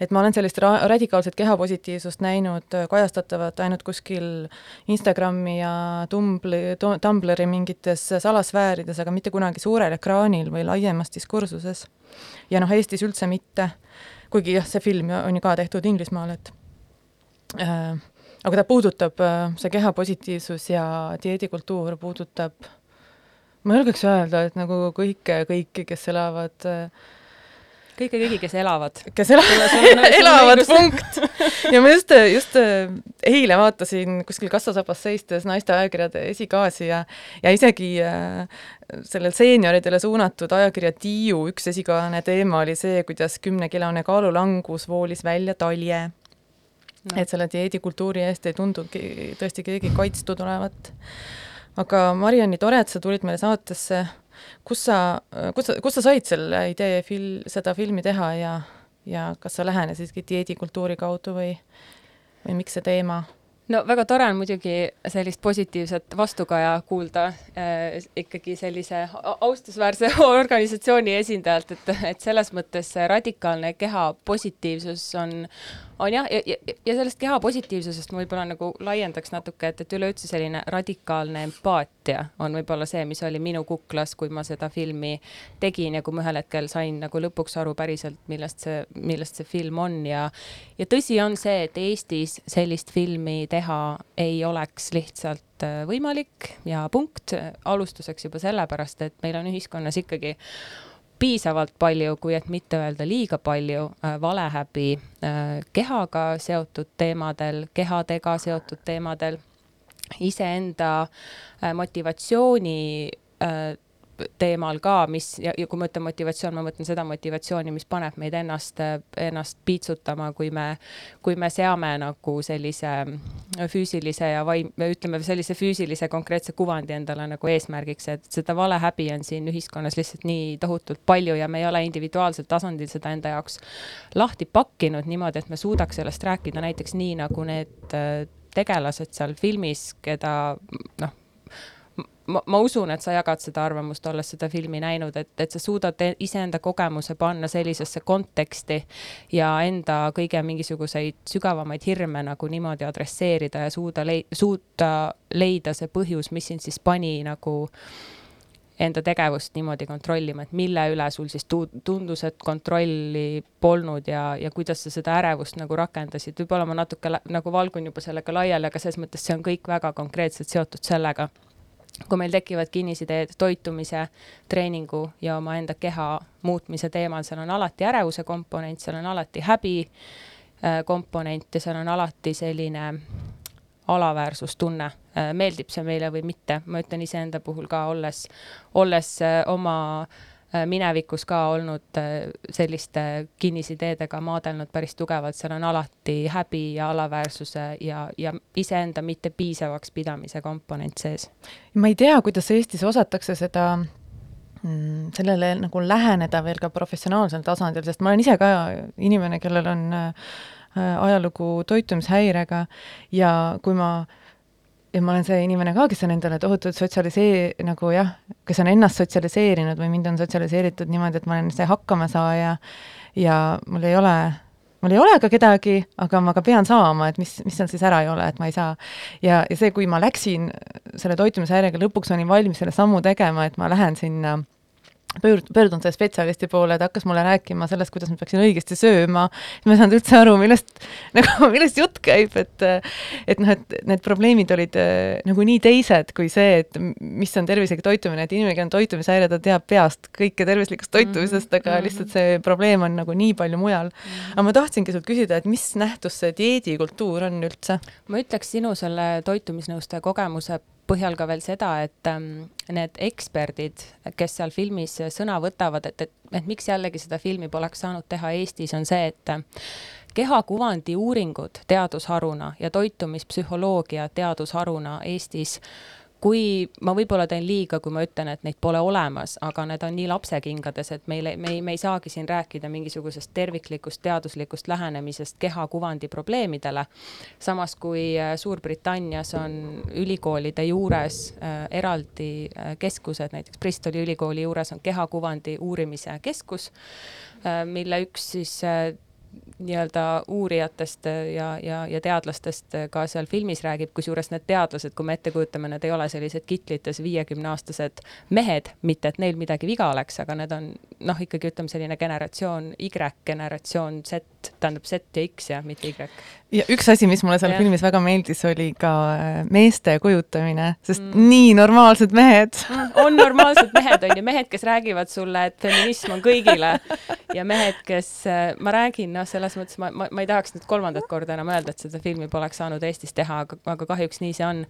et ma olen sellist ra radikaalset kehapositiivsust näinud äh, kajastatavat ainult kuskil Instagrami ja Tumbli, Tumblri mingites salasfäärides, aga mitte kunagi suurel ekraanil või laiemas diskursuses. ja noh, Eestis üldse mitte, kuigi jah, see film on ju ka tehtud Inglismaal, et äh, aga ta puudutab, äh, see kehapositiivsus ja dieedikultuur puudutab ma julgeks öelda, et nagu kõike, kõiki, kes elavad kõike kõigi, kes elavad. kes elavad, elavad, punkt. ja ma just, just eile vaatasin kuskil kassasabas seistes naiste ajakirjade esikaasi ja, ja isegi äh, sellel seenioridele suunatud ajakirja Tiiu üks esikaane teema oli see, kuidas kümnekilone kaalulangus voolis välja talje no.. et selle dieedikultuuri eest ei tundu tõesti keegi kaitstud olevat aga Marianni, tore, et sa tulid meile saatesse. kus sa, kus sa, kus sa said selle idee fil-, seda filmi teha ja, ja kas sa lähenesidki dieedikultuuri kaudu või, või miks see teema? no väga tore on muidugi sellist positiivset vastukaja kuulda äh, ikkagi sellise austusväärse organisatsiooni esindajalt, et, et selles mõttes radikaalne keha positiivsus on, on jah, ja, ja, ja sellest keha positiivsusest ma võib-olla nagu laiendaks natuke, et, et üleüldse selline radikaalne empaatia on võib-olla see, mis oli minu kuklas, kui ma seda filmi tegin ja kui ma ühel hetkel sain nagu lõpuks aru päriselt, millest see, millest see film on. Ja ja tõsi on see, et Eestis sellist filmi teha ei oleks lihtsalt äh, võimalik ja punkt, alustuseks juba sellepärast, et meil on ühiskonnas ikkagi piisavalt palju, kui et mitte öelda liiga palju äh, valehäbi äh, kehaga seotud teemadel, kehadega seotud teemadel, iseenda äh, motivatsiooni teemal ka, mis ja, ja kui ma ütlen motivatsioon, ma mõtlen seda motivatsiooni, mis paneb meid ennast, ennast piitsutama, kui me, kui me seame nagu sellise füüsilise ja vaim-, ütleme sellise füüsilise konkreetse kuvandi endale nagu eesmärgiks, et seda valehäbi on siin ühiskonnas lihtsalt nii tohutult palju ja me ei ole individuaalsel tasandil seda enda jaoks lahti pakkinud niimoodi, et me suudaks sellest rääkida. Näiteks nii, nagu need tegelased seal filmis, keda noh ma, ma usun, et sa jagad seda arvamust, olles seda filmi näinud, et, et sa suudad iseenda kogemuse panna sellisesse konteksti ja enda kõige mingisuguseid sügavamaid hirme nagu niimoodi adresseerida ja suuda lei-, suuta leida see põhjus, mis sind siis pani nagu enda tegevust niimoodi kontrollima, et mille üle sul siis tu-, tundus, et kontrolli polnud ja, ja kuidas sa seda ärevust nagu rakendasid, võib-olla ma natuke nagu valgun juba sellega laiali, aga selles mõttes see on kõik väga konkreetselt seotud sellega kui meil tekivad kinnisideed toitumise, treeningu ja omaenda keha muutmise teemal, seal on alati ärevuse komponent, seal on alati häbi äh, komponent ja seal on alati selline alaväärsustunne, äh, meeldib see meile või mitte, ma ütlen iseenda puhul ka, olles, olles äh, oma äh, minevikus ka olnud äh, selliste kinnisideedega maadelnud päris tugevalt, seal on alati häbi ja alaväärsuse ja, ja iseenda mitte piisavaks pidamise komponent sees. ma ei tea, kuidas Eestis osatakse seda mm, sellele nagu läheneda veel ka professionaalsel tasandil, sest ma olen ise ka inimene, kellel on äh, ajalugu toitumishäirega ja kui ma äh, ja ma olen see inimene ka, kes on endale tohutult sotsialisee-, nagu jah, kes on ennast sotsialiseerinud või mind on sotsialiseeritud niimoodi, et ma olen see hakkamasaaja ja mul ei ole, mul ei ole ka kedagi, aga ma ka pean saama, et mis, mis seal siis ära ei ole, et ma ei saa. ja, ja see, kui ma läksin selle toitumishäirega, lõpuks olin valmis selle sammu tegema, et ma lähen sinna pöörd-, pöördun selle spetsialisti poole, ta hakkas mulle rääkima sellest, kuidas ma peaksin õigesti sööma, ma ei saanud üldse aru, millest, nagu millest jutt käib, et et noh, et need probleemid olid äh, nagu nii teised kui see, et mis on tervislik toitumine, et inimene, kellel on toitumishäire, ta teab peast kõike tervislikust toitumisest, aga mm -hmm. lihtsalt see probleem on nagu nii palju mujal mm. -hmm. aga ma tahtsingi sult küsida, et mis nähtus see dieedikultuur on üldse? ma ütleks sinu selle toitumisnõustaja kogemuse põhjal ka veel seda, et ähm, need eksperdid, kes seal filmis sõna võtavad, et, et, et miks jällegi seda filmi poleks saanud teha Eestis, on see, et äh, kehakuvandi uuringud teadusharuna ja toitumispsühholoogia teadusharuna Eestis kui ma võib-olla teen liiga, kui ma ütlen, et neid pole olemas, aga need on nii lapsekingades, et meile, me ei, me ei saagi siin rääkida mingisugusest terviklikust teaduslikust lähenemisest kehakuvandi probleemidele. samas kui äh, Suurbritannias on ülikoolide juures äh, eraldi äh, keskused, näiteks Bristoli ülikooli juures on kehakuvandi uurimise keskus äh,, mille üks siis äh, nii-öelda uurijatest ja, ja, ja teadlastest ka seal filmis räägib, kusjuures need teadlased, kui me ette kujutame, need ei ole sellised kitlites viiekümneaastased mehed, mitte et neil midagi viga oleks, aga need on noh, ikkagi ütleme selline generatsioon Y, generatsioon Z, tähendab Z ja X ja mitte Y. ja üks asi, mis mulle seal ja. filmis väga meeldis, oli ka äh, meeste kujutamine, sest mm. nii normaalsed mehed mm, on normaalsed mehed, on ju, mehed, kes räägivad sulle, et feminism on kõigile ja mehed, kes, äh, ma räägin, noh, selles mõttes ma, ma, ma ei tahaks nüüd kolmandat korda enam öelda, et seda filmi poleks saanud Eestis teha, aga, aga kahjuks nii see on.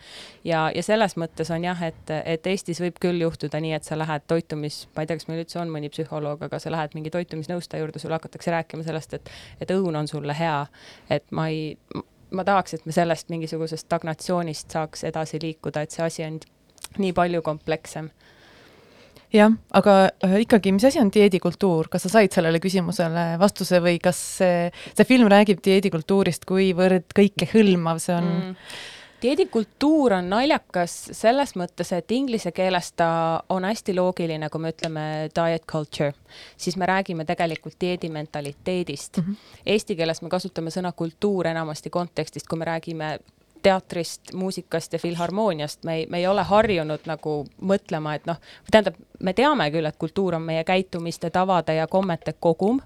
ja, ja selles mõttes on jah, et, et Eestis võib küll juhtuda nii, et sa lähed toitumis, ma ei tea, kas meil üldse on mõni psühholoog, aga sa lähed mingi toitumisnõustaja juurde, sulle hakatakse rääkima sellest, et, et õun on sulle hea. et ma ei, ma tahaks, et me sellest mingisugusest stagnatsioonist saaks edasi liikuda, et see asi on nii palju komplekssem jah, aga äh, ikkagi, mis asi on dieedikultuur, kas sa said sellele küsimusele vastuse või kas see, see film räägib dieedikultuurist, kuivõrd kõikehõlmav see on mm.? dieedikultuur on naljakas selles mõttes, et inglise keeles ta on hästi loogiline, kui me ütleme diet culture, siis me räägime tegelikult dieedimentaliteedist mm. -hmm. Eesti keeles me kasutame sõna kultuur enamasti kontekstist, kui me räägime teatrist, muusikast ja filharmooniast, me ei, me ei ole harjunud nagu mõtlema, et noh, tähendab, me teame küll, et kultuur on meie käitumiste, tavade ja kommete kogum,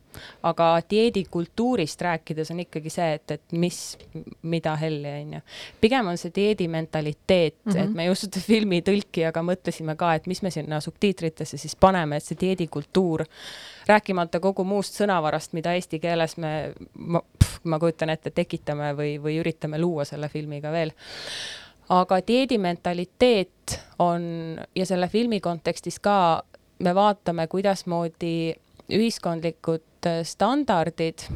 aga dieedikultuurist rääkides on ikkagi see, et, et mis, mida helli, on ju. pigem on see dieedi mentaliteet mm, -hmm. et me just filmi tõlkijaga mõtlesime ka, et mis me sinna subtiitritesse siis paneme, et see dieedikultuur, rääkimata kogu muust sõnavarast, mida eesti keeles me, ma, kujutan ette, tekitame või, või üritame luua selle filmiga veel. aga dieedimentaliteet on ja selle filmi kontekstis ka me vaatame, kuidasmoodi ühiskondlikud standardid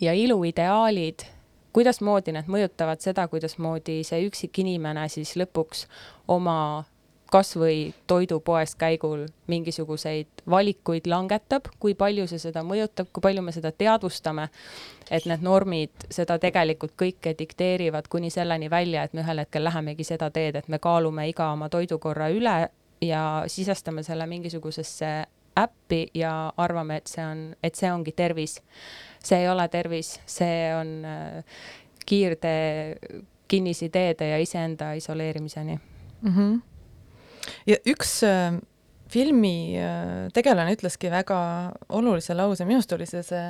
ja iluideaalid, kuidasmoodi need mõjutavad seda, kuidasmoodi see üksik inimene siis lõpuks oma kas või toidupoest käigul mingisuguseid valikuid langetab, kui palju see seda mõjutab, kui palju me seda teadvustame, et need normid seda tegelikult kõike dikteerivad kuni selleni välja, et me ühel hetkel lähemegi seda teed, et me kaalume iga oma toidukorra üle ja sisestame selle mingisugusesse äppi ja arvame, et see on, et see ongi tervis. see ei ole tervis, see on äh, kiirtee kinnisideede ja iseenda isoleerimiseni mm. -hmm ja üks äh, filmi äh, tegelane ütleski väga olulise lause, minu arust oli see see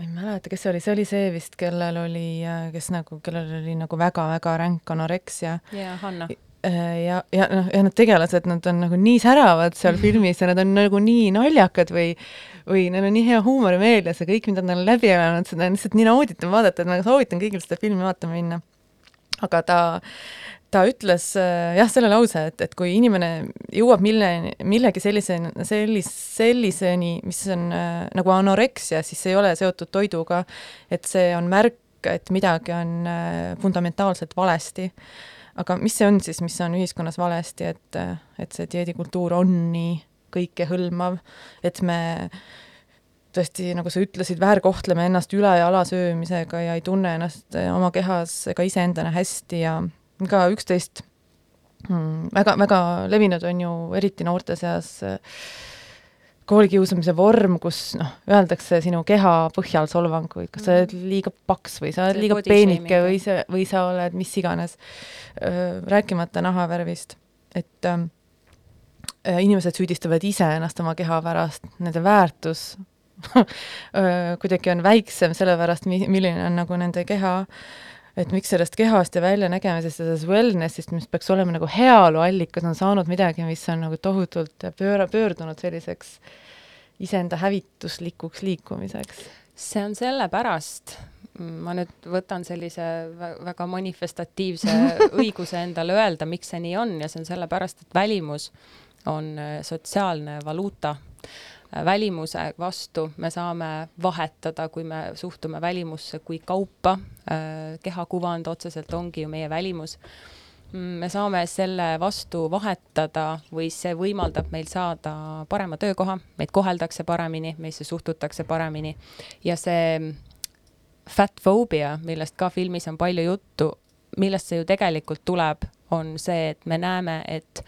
ma ei mäleta, kes see oli, see oli see vist, kellel oli, äh, kes nagu, kellel oli nagu väga-väga ränk anoreksia. jaa, Hanna äh, ja, ja noh, ja need tegelased, nad on nagu nii säravad seal filmis ja nad on nagu nii naljakad või või neil on nii hea huumorimeel ja see kõik, mida nad on läbi elanud, seda on lihtsalt nii nauditav vaadata, et ma soovitan kõigil seda filmi vaatama minna. aga ta ta ütles äh, jah, selle lause, et, et kui inimene jõuab milleni, millegi selliseni, sellis-, selliseni, mis on äh, nagu anoreksia, siis see ei ole seotud toiduga, et see on märk, et midagi on äh, fundamentaalselt valesti. aga mis see on siis, mis on ühiskonnas valesti, et, äh, et see dieedikultuur on nii kõikehõlmav, et me tõesti, nagu sa ütlesid, väärkohtleme ennast üle ja alasöömisega ja ei tunne ennast oma kehas ega iseendana hästi ja ka üksteist. Väga-väga mm, levinud on ju eriti noorte seas äh, koolikiusamise vorm, kus noh, öeldakse sinu keha põhjal solvanguid, kas sa oled mm. liiga paks või sa oled liiga peenike või sa, või sa oled mis iganes, rääkimata nahavärvist, et ähm, äh, inimesed süüdistavad ise ennast oma keha pärast, nende väärtus äh, kuidagi on väiksem sellepärast, milline on nagu nende keha, et miks sellest kehast ja väljanägemisest ja sellest wellness'ist, mis peaks olema nagu heaoluallikas, on saanud midagi, mis on nagu tohutult pööra, pöördunud selliseks iseenda hävituslikuks liikumiseks. see on sellepärast, ma nüüd võtan sellise väga manifestatiivse õiguse endale öelda, miks see nii on ja see on sellepärast, et välimus on äh, sotsiaalne valuuta. Äh, välimuse vastu me saame vahetada, kui me suhtume välimusse kui kaupa. Äh, kehakuvand otseselt ongi ju meie välimus me saame selle vastu vahetada või see võimaldab meil saada parema töökoha, meid koheldakse paremini, meisse suhtutakse paremini ja see fatphobia, millest ka filmis on palju juttu, millest see ju tegelikult tuleb, on see, et me näeme, et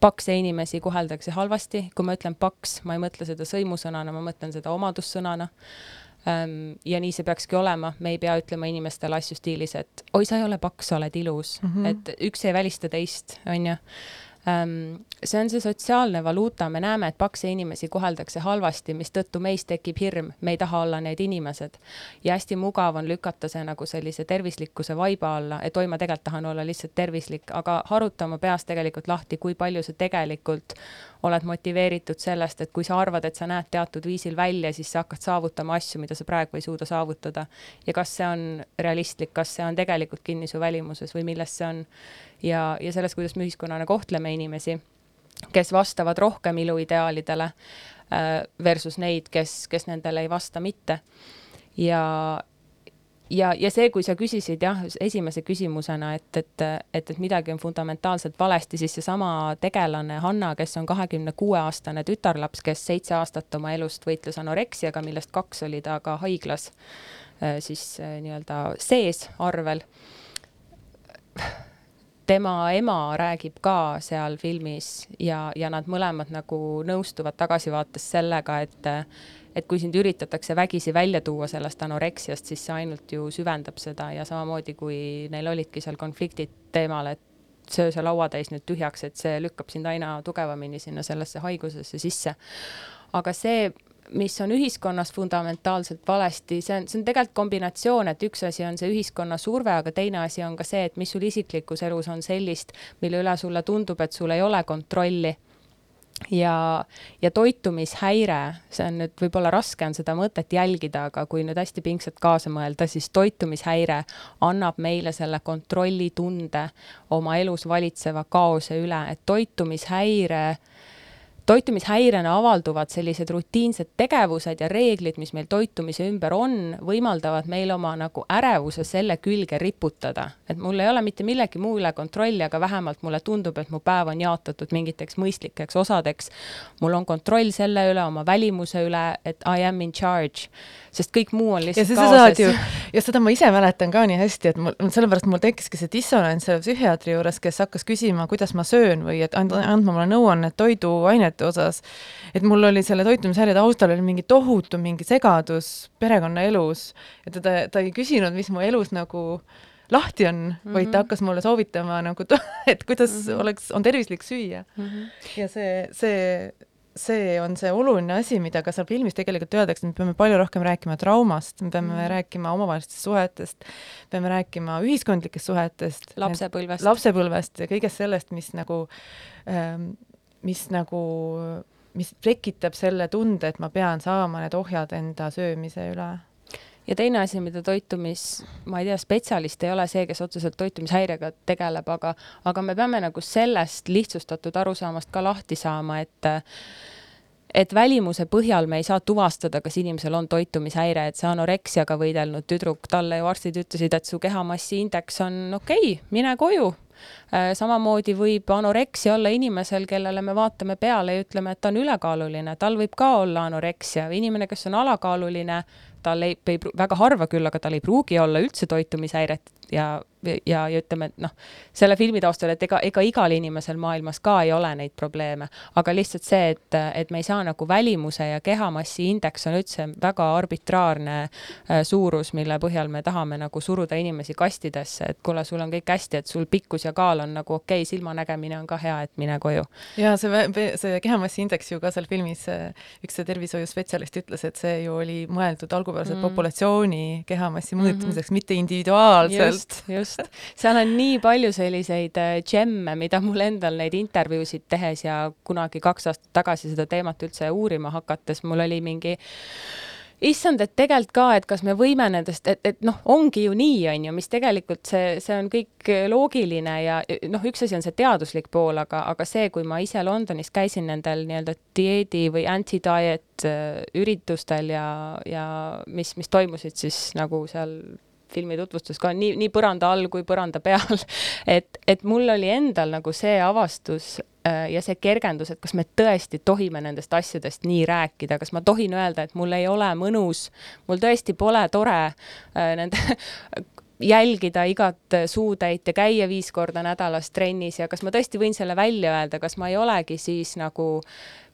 pakse inimesi koheldakse halvasti, kui ma ütlen paks, ma ei mõtle seda sõimusõnana, ma mõtlen seda omadussõnana. Ehm, ja nii see peakski olema, me ei pea ütlema inimestele asju stiilis, et oi, sa ei ole paks, sa oled ilus mm, -hmm. et üks ei välista teist, on ju Ehm, see on see sotsiaalne valuuta, me näeme, et pakse inimesi koheldakse halvasti, mistõttu meis tekib hirm, me ei taha olla need inimesed. ja hästi mugav on lükata see nagu sellise tervislikkuse vaiba alla, et oi, ma tegelikult tahan olla lihtsalt tervislik, aga haruta oma peas tegelikult lahti, kui palju sa tegelikult oled motiveeritud sellest, et kui sa arvad, et sa näed teatud viisil välja, siis sa hakkad saavutama asju, mida sa praegu ei suuda saavutada. ja kas see on realistlik, kas see on tegelikult kinni su välimuses või milles see on ja, ja selles, kuidas me ühiskonnana kohtleme inimesi, kes vastavad rohkem iluideaalidele äh, versus neid, kes, kes nendele ei vasta mitte. ja, ja, ja see, kui sa küsisid jah, esimese küsimusena, et, et, et, et midagi on fundamentaalselt valesti, siis seesama tegelane Hanna, kes on kahekümne kuue aastane tütarlaps, kes seitse aastat oma elust võitles anoreksiaga, millest kaks oli ta ka haiglas äh, siis äh, nii-öelda sees arvel. Tema ema räägib ka seal filmis ja, ja nad mõlemad nagu nõustuvad tagasivaates sellega, et et kui sind üritatakse vägisi välja tuua sellest anoreksiast, siis see ainult ju süvendab seda ja samamoodi, kui neil olidki seal konfliktid teemal, et söö see lauatäis nüüd tühjaks, et see lükkab sind aina tugevamini sinna sellesse haigusesse sisse. aga see mis on ühiskonnas fundamentaalselt valesti, see on, see on tegelikult kombinatsioon, et üks asi on see ühiskonna surve, aga teine asi on ka see, et mis sul isiklikus elus on sellist, mille üle sulle tundub, et sul ei ole kontrolli ja, ja toitumishäire, see on nüüd võib-olla raske on seda mõtet jälgida, aga kui nüüd hästi pingsalt kaasa mõelda, siis toitumishäire annab meile selle kontrollitunde oma elus valitseva kaose üle, et toitumishäire äh, toitumishäirena avalduvad sellised rutiinsed tegevused ja reeglid, mis meil toitumise ümber on, võimaldavad meil oma nagu ärevuse selle külge riputada. et mul ei ole mitte millegi muu üle kontrolli, aga vähemalt mulle tundub, et mu päev on jaotatud mingiteks mõistlikeks osadeks. mul on kontroll selle üle, oma välimuse üle, et I am in charge sest kõik muu on lihtsalt kaoses. ja seda ma ise mäletan ka nii hästi, et mul, sellepärast mul tekkiski see dissonants selle psühhiaatri juures, kes hakkas küsima, kuidas ma söön või et and, andma mulle nõuannet toiduainete osas. et mul oli selle toitumishäire taustal oli mingi tohutu mingi segadus perekonnaelus ja teda, ta ei küsinud, mis mu elus nagu lahti on mm, -hmm. vaid ta mhm. hakkas mulle soovitama nagu, et kuidas mm -hmm. oleks, on tervislik süüa mm. -hmm. ja see, see see on see oluline asi, mida ka seal filmis tegelikult öeldakse, me peame palju rohkem rääkima traumast, me peame mm. rääkima omavahelistest suhetest, peame rääkima ühiskondlikest suhetest, lapsepõlvest, lapsepõlvest ja kõigest sellest, mis nagu ähm,, mis nagu, mis tekitab selle tunde, et ma pean saama need ohjad enda söömise üle ja teine asi, mida toitumis, ma ei tea, spetsialist ei ole see, kes otseselt toitumishäirega tegeleb, aga, aga me peame nagu sellest lihtsustatud arusaamast ka lahti saama, et et välimuse põhjal me ei saa tuvastada, kas inimesel on toitumishäire, et see anoreksiaga võidelnud tüdruk, talle ju arstid ütlesid, et su kehamassi indeks on okei okay,, mine koju. Äh, samamoodi võib anoreksia olla inimesel, kellele me vaatame peale ja ütleme, et ta on ülekaaluline, tal võib ka olla anoreksia, inimene, kes on alakaaluline tal ei, ei, väga harva küll, aga tal ei pruugi olla üldse toitumishäiret, ja ja, ja ütleme, et noh, selle filmi taustal, et ega, ega igal inimesel maailmas ka ei ole neid probleeme, aga lihtsalt see, et, et me ei saa nagu välimuse ja kehamassi indeks on üldse väga arbitraarne äh, suurus, mille põhjal me tahame nagu suruda inimesi kastidesse, et kuule, sul on kõik hästi, et sul pikkus ja kaal on nagu okei okay,, silmanägemine on ka hea, et mine koju. ja see, see kehamassi indeks ju ka seal filmis üks tervishoiuspetsialist ütles, et see ju oli mõeldud algupäraselt mm. populatsiooni kehamassi mõõtmiseks mm, -hmm. mitte individuaalselt. just, just just, seal on nii palju selliseid džemme, äh, mida mul endal neid intervjuusid tehes ja kunagi kaks aastat tagasi seda teemat üldse uurima hakates, mul oli mingi issand, et tegelikult ka, et kas me võime nendest, et, et noh, ongi ju nii, on ju, mis tegelikult see, see on kõik loogiline ja noh, üks asi on see teaduslik pool, aga, aga see, kui ma ise Londonis käisin nendel nii-öelda dieedi või anti-diet äh, üritustel ja, ja mis, mis toimusid siis nagu seal filmi tutvustus ka nii, nii põranda all kui põranda peal et, et mul oli endal nagu see avastus äh, ja see kergendus, et kas me tõesti tohime nendest asjadest nii rääkida, kas ma tohin öelda, et mul ei ole mõnus, mul tõesti pole tore äh, nende jälgida igat suutäit ja käia viis korda nädalas trennis ja kas ma tõesti võin selle välja öelda, kas ma ei olegi siis nagu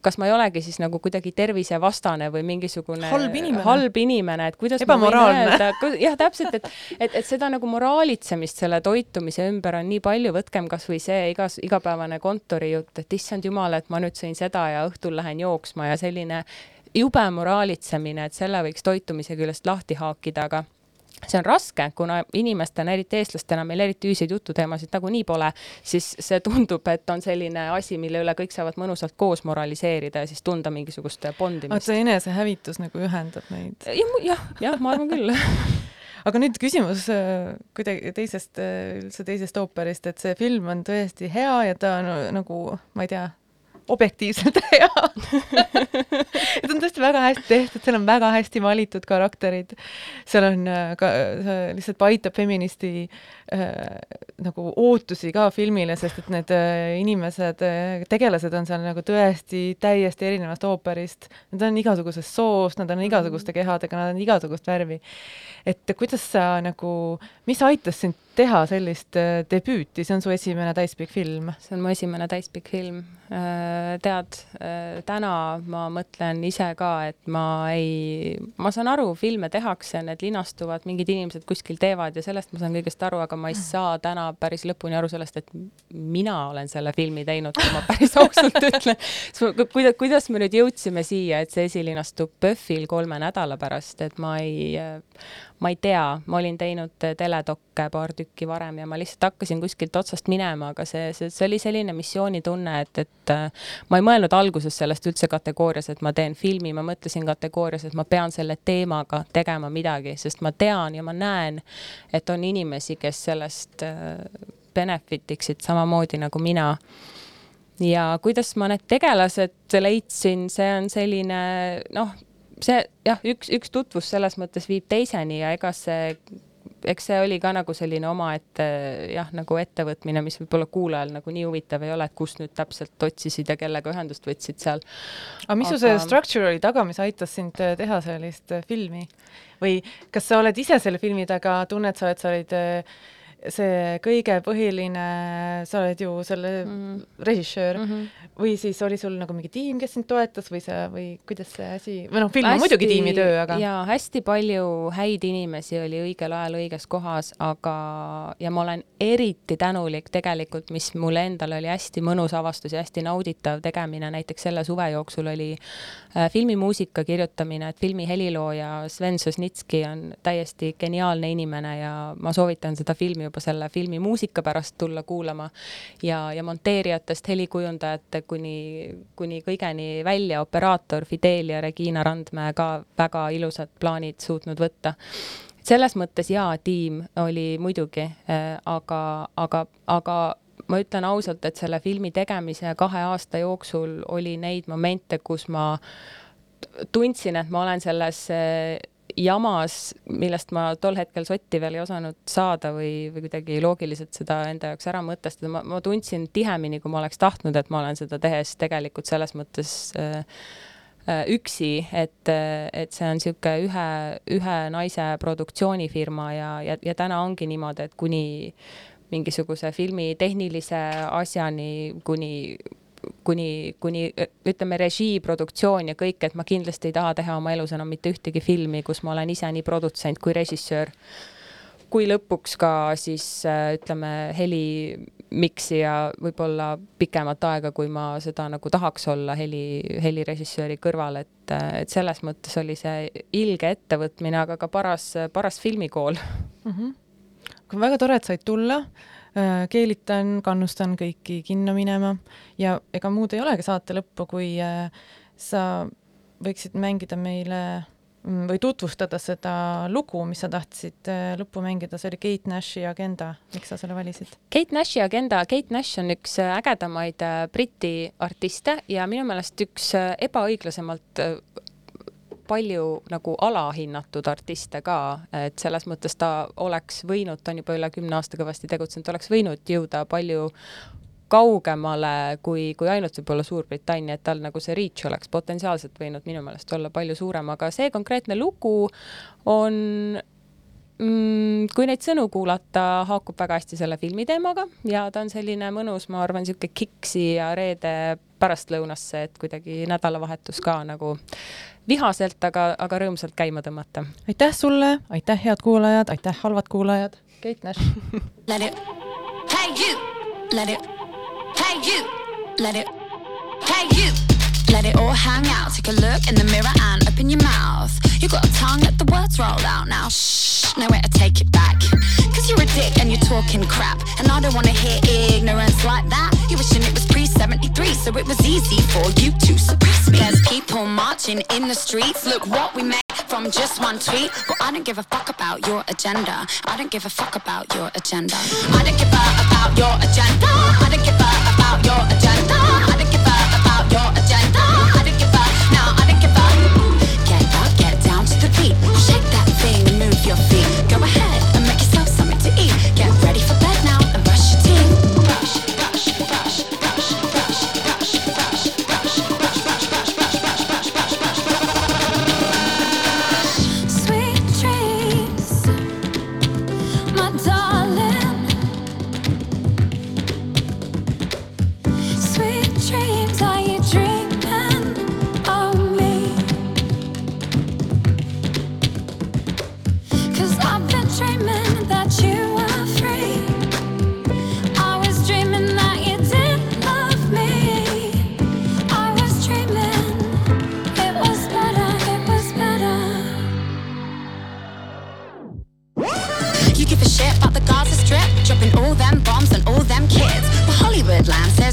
kas ma ei olegi siis nagu kuidagi tervisevastane või mingisugune halb inimene, halb inimene, et kuidas ebamoraalne. jah, täpselt, et, et, et seda nagu moraalitsemist selle toitumise ümber on nii palju, võtkem kasvõi see igas, igapäevane kontorijutt, et issand jumal, et ma nüüd sõin seda ja õhtul lähen jooksma ja selline jube moraalitsemine, et selle võiks toitumise küljest lahti haakida, aga see on raske, kuna inimestena, eriti eestlastena, meil eriti ühiseid jututeemasid nagunii pole, siis see tundub, et on selline asi, mille üle kõik saavad mõnusalt koos moraliseerida ja siis tunda mingisugust bondimist. see enesehävitus nagu ühendab neid ja,? jah, jah, ma arvan küll aga nüüd küsimus äh, kuidagi teisest, äh, üldse teisest ooperist, et see film on tõesti hea ja ta on nagu, ma ei tea, objektiivselt hea et on tõesti väga hästi tehtud, seal on väga hästi valitud karakterid. seal on äh, ka, see lihtsalt aitab feministi äh, nagu ootusi ka filmile, sest et need äh, inimesed äh,, tegelased on seal nagu tõesti täiesti erinevast ooperist. Nad on igasugusest soost, nad on igasuguste mhm. kehadega, nad on igasugust värvi. et kuidas sa nagu, mis aitas sind teha sellist äh, debüüti, see on su esimene täispikk film? see on mu esimene täispikk film Äh, tead, äh, täna ma mõtlen ise ka, et ma ei, ma saan aru, filme tehakse, need linastuvad, mingid inimesed kuskil teevad ja sellest ma saan kõigest aru, aga ma ei saa täna päris lõpuni aru sellest, et mina olen selle filmi teinud, kui ma päris ausalt ütlen. kuidas, kuidas me nüüd jõudsime siia, et see esilinastub PÖFFil kolme nädala pärast, et ma ei, ma ei tea, ma olin teinud teledokke paar tükki varem ja ma lihtsalt hakkasin kuskilt otsast minema, aga see, see, see oli selline missioonitunne, et, et äh, ma ei mõelnud alguses sellest üldse kategoorias, et ma teen filmi, ma mõtlesin kategoorias, et ma pean selle teemaga tegema midagi, sest ma tean ja ma näen, et on inimesi, kes sellest äh, benefit iksid samamoodi nagu mina. Ja kuidas ma need tegelased leidsin, see on selline noh, see jah, üks, üks tutvus selles mõttes viib teiseni ja ega see, eks see oli ka nagu selline omaette jah, nagu ettevõtmine, mis võib-olla kuulajal nagu nii huvitav ei ole, et kus nüüd täpselt otsisid ja kellega ühendust võtsid seal. aga mis Aga... su see structure oli taga, mis aitas sind teha sellist filmi? või kas sa oled ise selle filmi taga, tunned sa, et sa olid see kõige põhiline, sa oled ju selle mm -hmm. režissöör mm -hmm. või siis oli sul nagu mingi tiim, kes sind toetas või sa, või kuidas see asi, või noh, film on muidugi tiimitöö, aga. jaa, hästi palju häid inimesi oli õigel ajal õiges kohas, aga, ja ma olen eriti tänulik tegelikult, mis mul endal oli hästi mõnus avastus ja hästi nauditav tegemine, näiteks selle suve jooksul oli äh, filmimuusika kirjutamine, et filmi helilooja Sven Sosnitski on täiesti geniaalne inimene ja ma soovitan seda filmi juba selle filmi muusika pärast tulla kuulama ja, ja monteerijatest helikujundajate kuni, kuni kõigeni välja, operaator Fidel ja Regina Randmäe ka väga ilusad plaanid suutnud võtta. Selles mõttes jaa, tiim oli muidugi äh,, aga, aga, aga ma ütlen ausalt, et selle filmi tegemise kahe aasta jooksul oli neid momente, kus ma tundsin, et ma olen selles äh, jamas, millest ma tol hetkel sotti veel ei osanud saada või, või kuidagi loogiliselt seda enda jaoks ära mõtestada, ma, ma tundsin tihemini, kui ma oleks tahtnud, et ma olen seda tehes tegelikult selles mõttes äh, äh, üksi, et, et see on niisugune ühe, ühe naise produktsioonifirma ja, ja, ja täna ongi niimoodi, et kuni mingisuguse filmi tehnilise asjani kuni kuni, kuni ütleme, režii, produktsioon ja kõik, et ma kindlasti ei taha teha oma elus enam mitte ühtegi filmi, kus ma olen ise nii produtsent kui režissöör. kui lõpuks ka siis ütleme, heli miksija võib-olla pikemat aega, kui ma seda nagu tahaks olla heli, helirežissööri kõrval, et, et selles mõttes oli see ilge ettevõtmine, aga ka paras, paras filmikool mm. -hmm. väga tore, et said tulla Äh, keelitan, kannustan kõiki kinno minema. Ja ega muud ei olegi saate lõppu, kui äh, sa võiksid mängida meile mm, või tutvustada seda lugu, mis sa tahtsid äh, lõppu mängida, see oli Kate Nashi Agenda, miks sa selle valisid? Kate Nashi Agenda, Kate Nash on üks ägedamaid Briti artiste ja minu meelest üks ebaõiglasemalt palju nagu alahinnatud artiste ka, et selles mõttes ta oleks võinud, ta on juba üle kümne aasta kõvasti tegutsenud, oleks võinud jõuda palju kaugemale kui, kui ainult võib-olla Suurbritannia, et tal nagu see reach oleks potentsiaalselt võinud minu meelest olla palju suurem, aga see konkreetne lugu on mm, kui neid sõnu kuulata, haakub väga hästi selle filmi teemaga ja ta on selline mõnus, ma arvan, niisugune kiksi ja reede pärastlõunasse, et kuidagi nädalavahetus ka nagu vihaselt, aga, aga rõõmsalt käima tõmmata. aitäh sulle, aitäh, head kuulajad, aitäh, halvad kuulajad. Keit Nash. Let it, hey you, let it, hey you, let it, hey you. Let it all hang out. Take a look in the mirror and open your mouth. You got a tongue, let the words roll out now. Shh, nowhere to take it back. Cause you're a dick and you're talking crap. And I don't wanna hear ignorance like that. You wishing it was pre 73, so it was easy for you to suppress me. There's people marching in the streets. Look what we made from just one tweet. But I don't give a fuck about your agenda. I don't give a fuck about your agenda. I don't give a fuck about your agenda. I don't give a about your agenda. I don't give a about your agenda.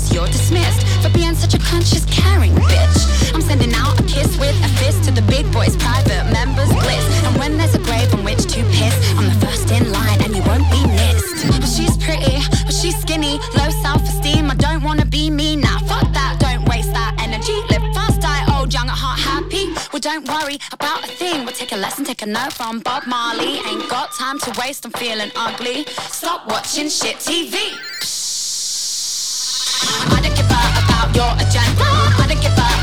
Hollywood you're dismissed for being such a conscious, caring bitch. I'm sending out a kiss with a fist to the big boys, private members bliss. And when there's a grave on which to piss, I'm the first in line and you won't be missed. Well, she's pretty, but she's skinny, low self-esteem. I don't wanna be me now. Fuck that, don't waste that energy. Live fast, die old, young at heart, happy. Well, don't worry about a thing. We'll take a lesson, take a note from Bob Marley. Ain't got time to waste, I'm feeling ugly. Stop watching shit TV. I don't give a about your agenda. I don't give a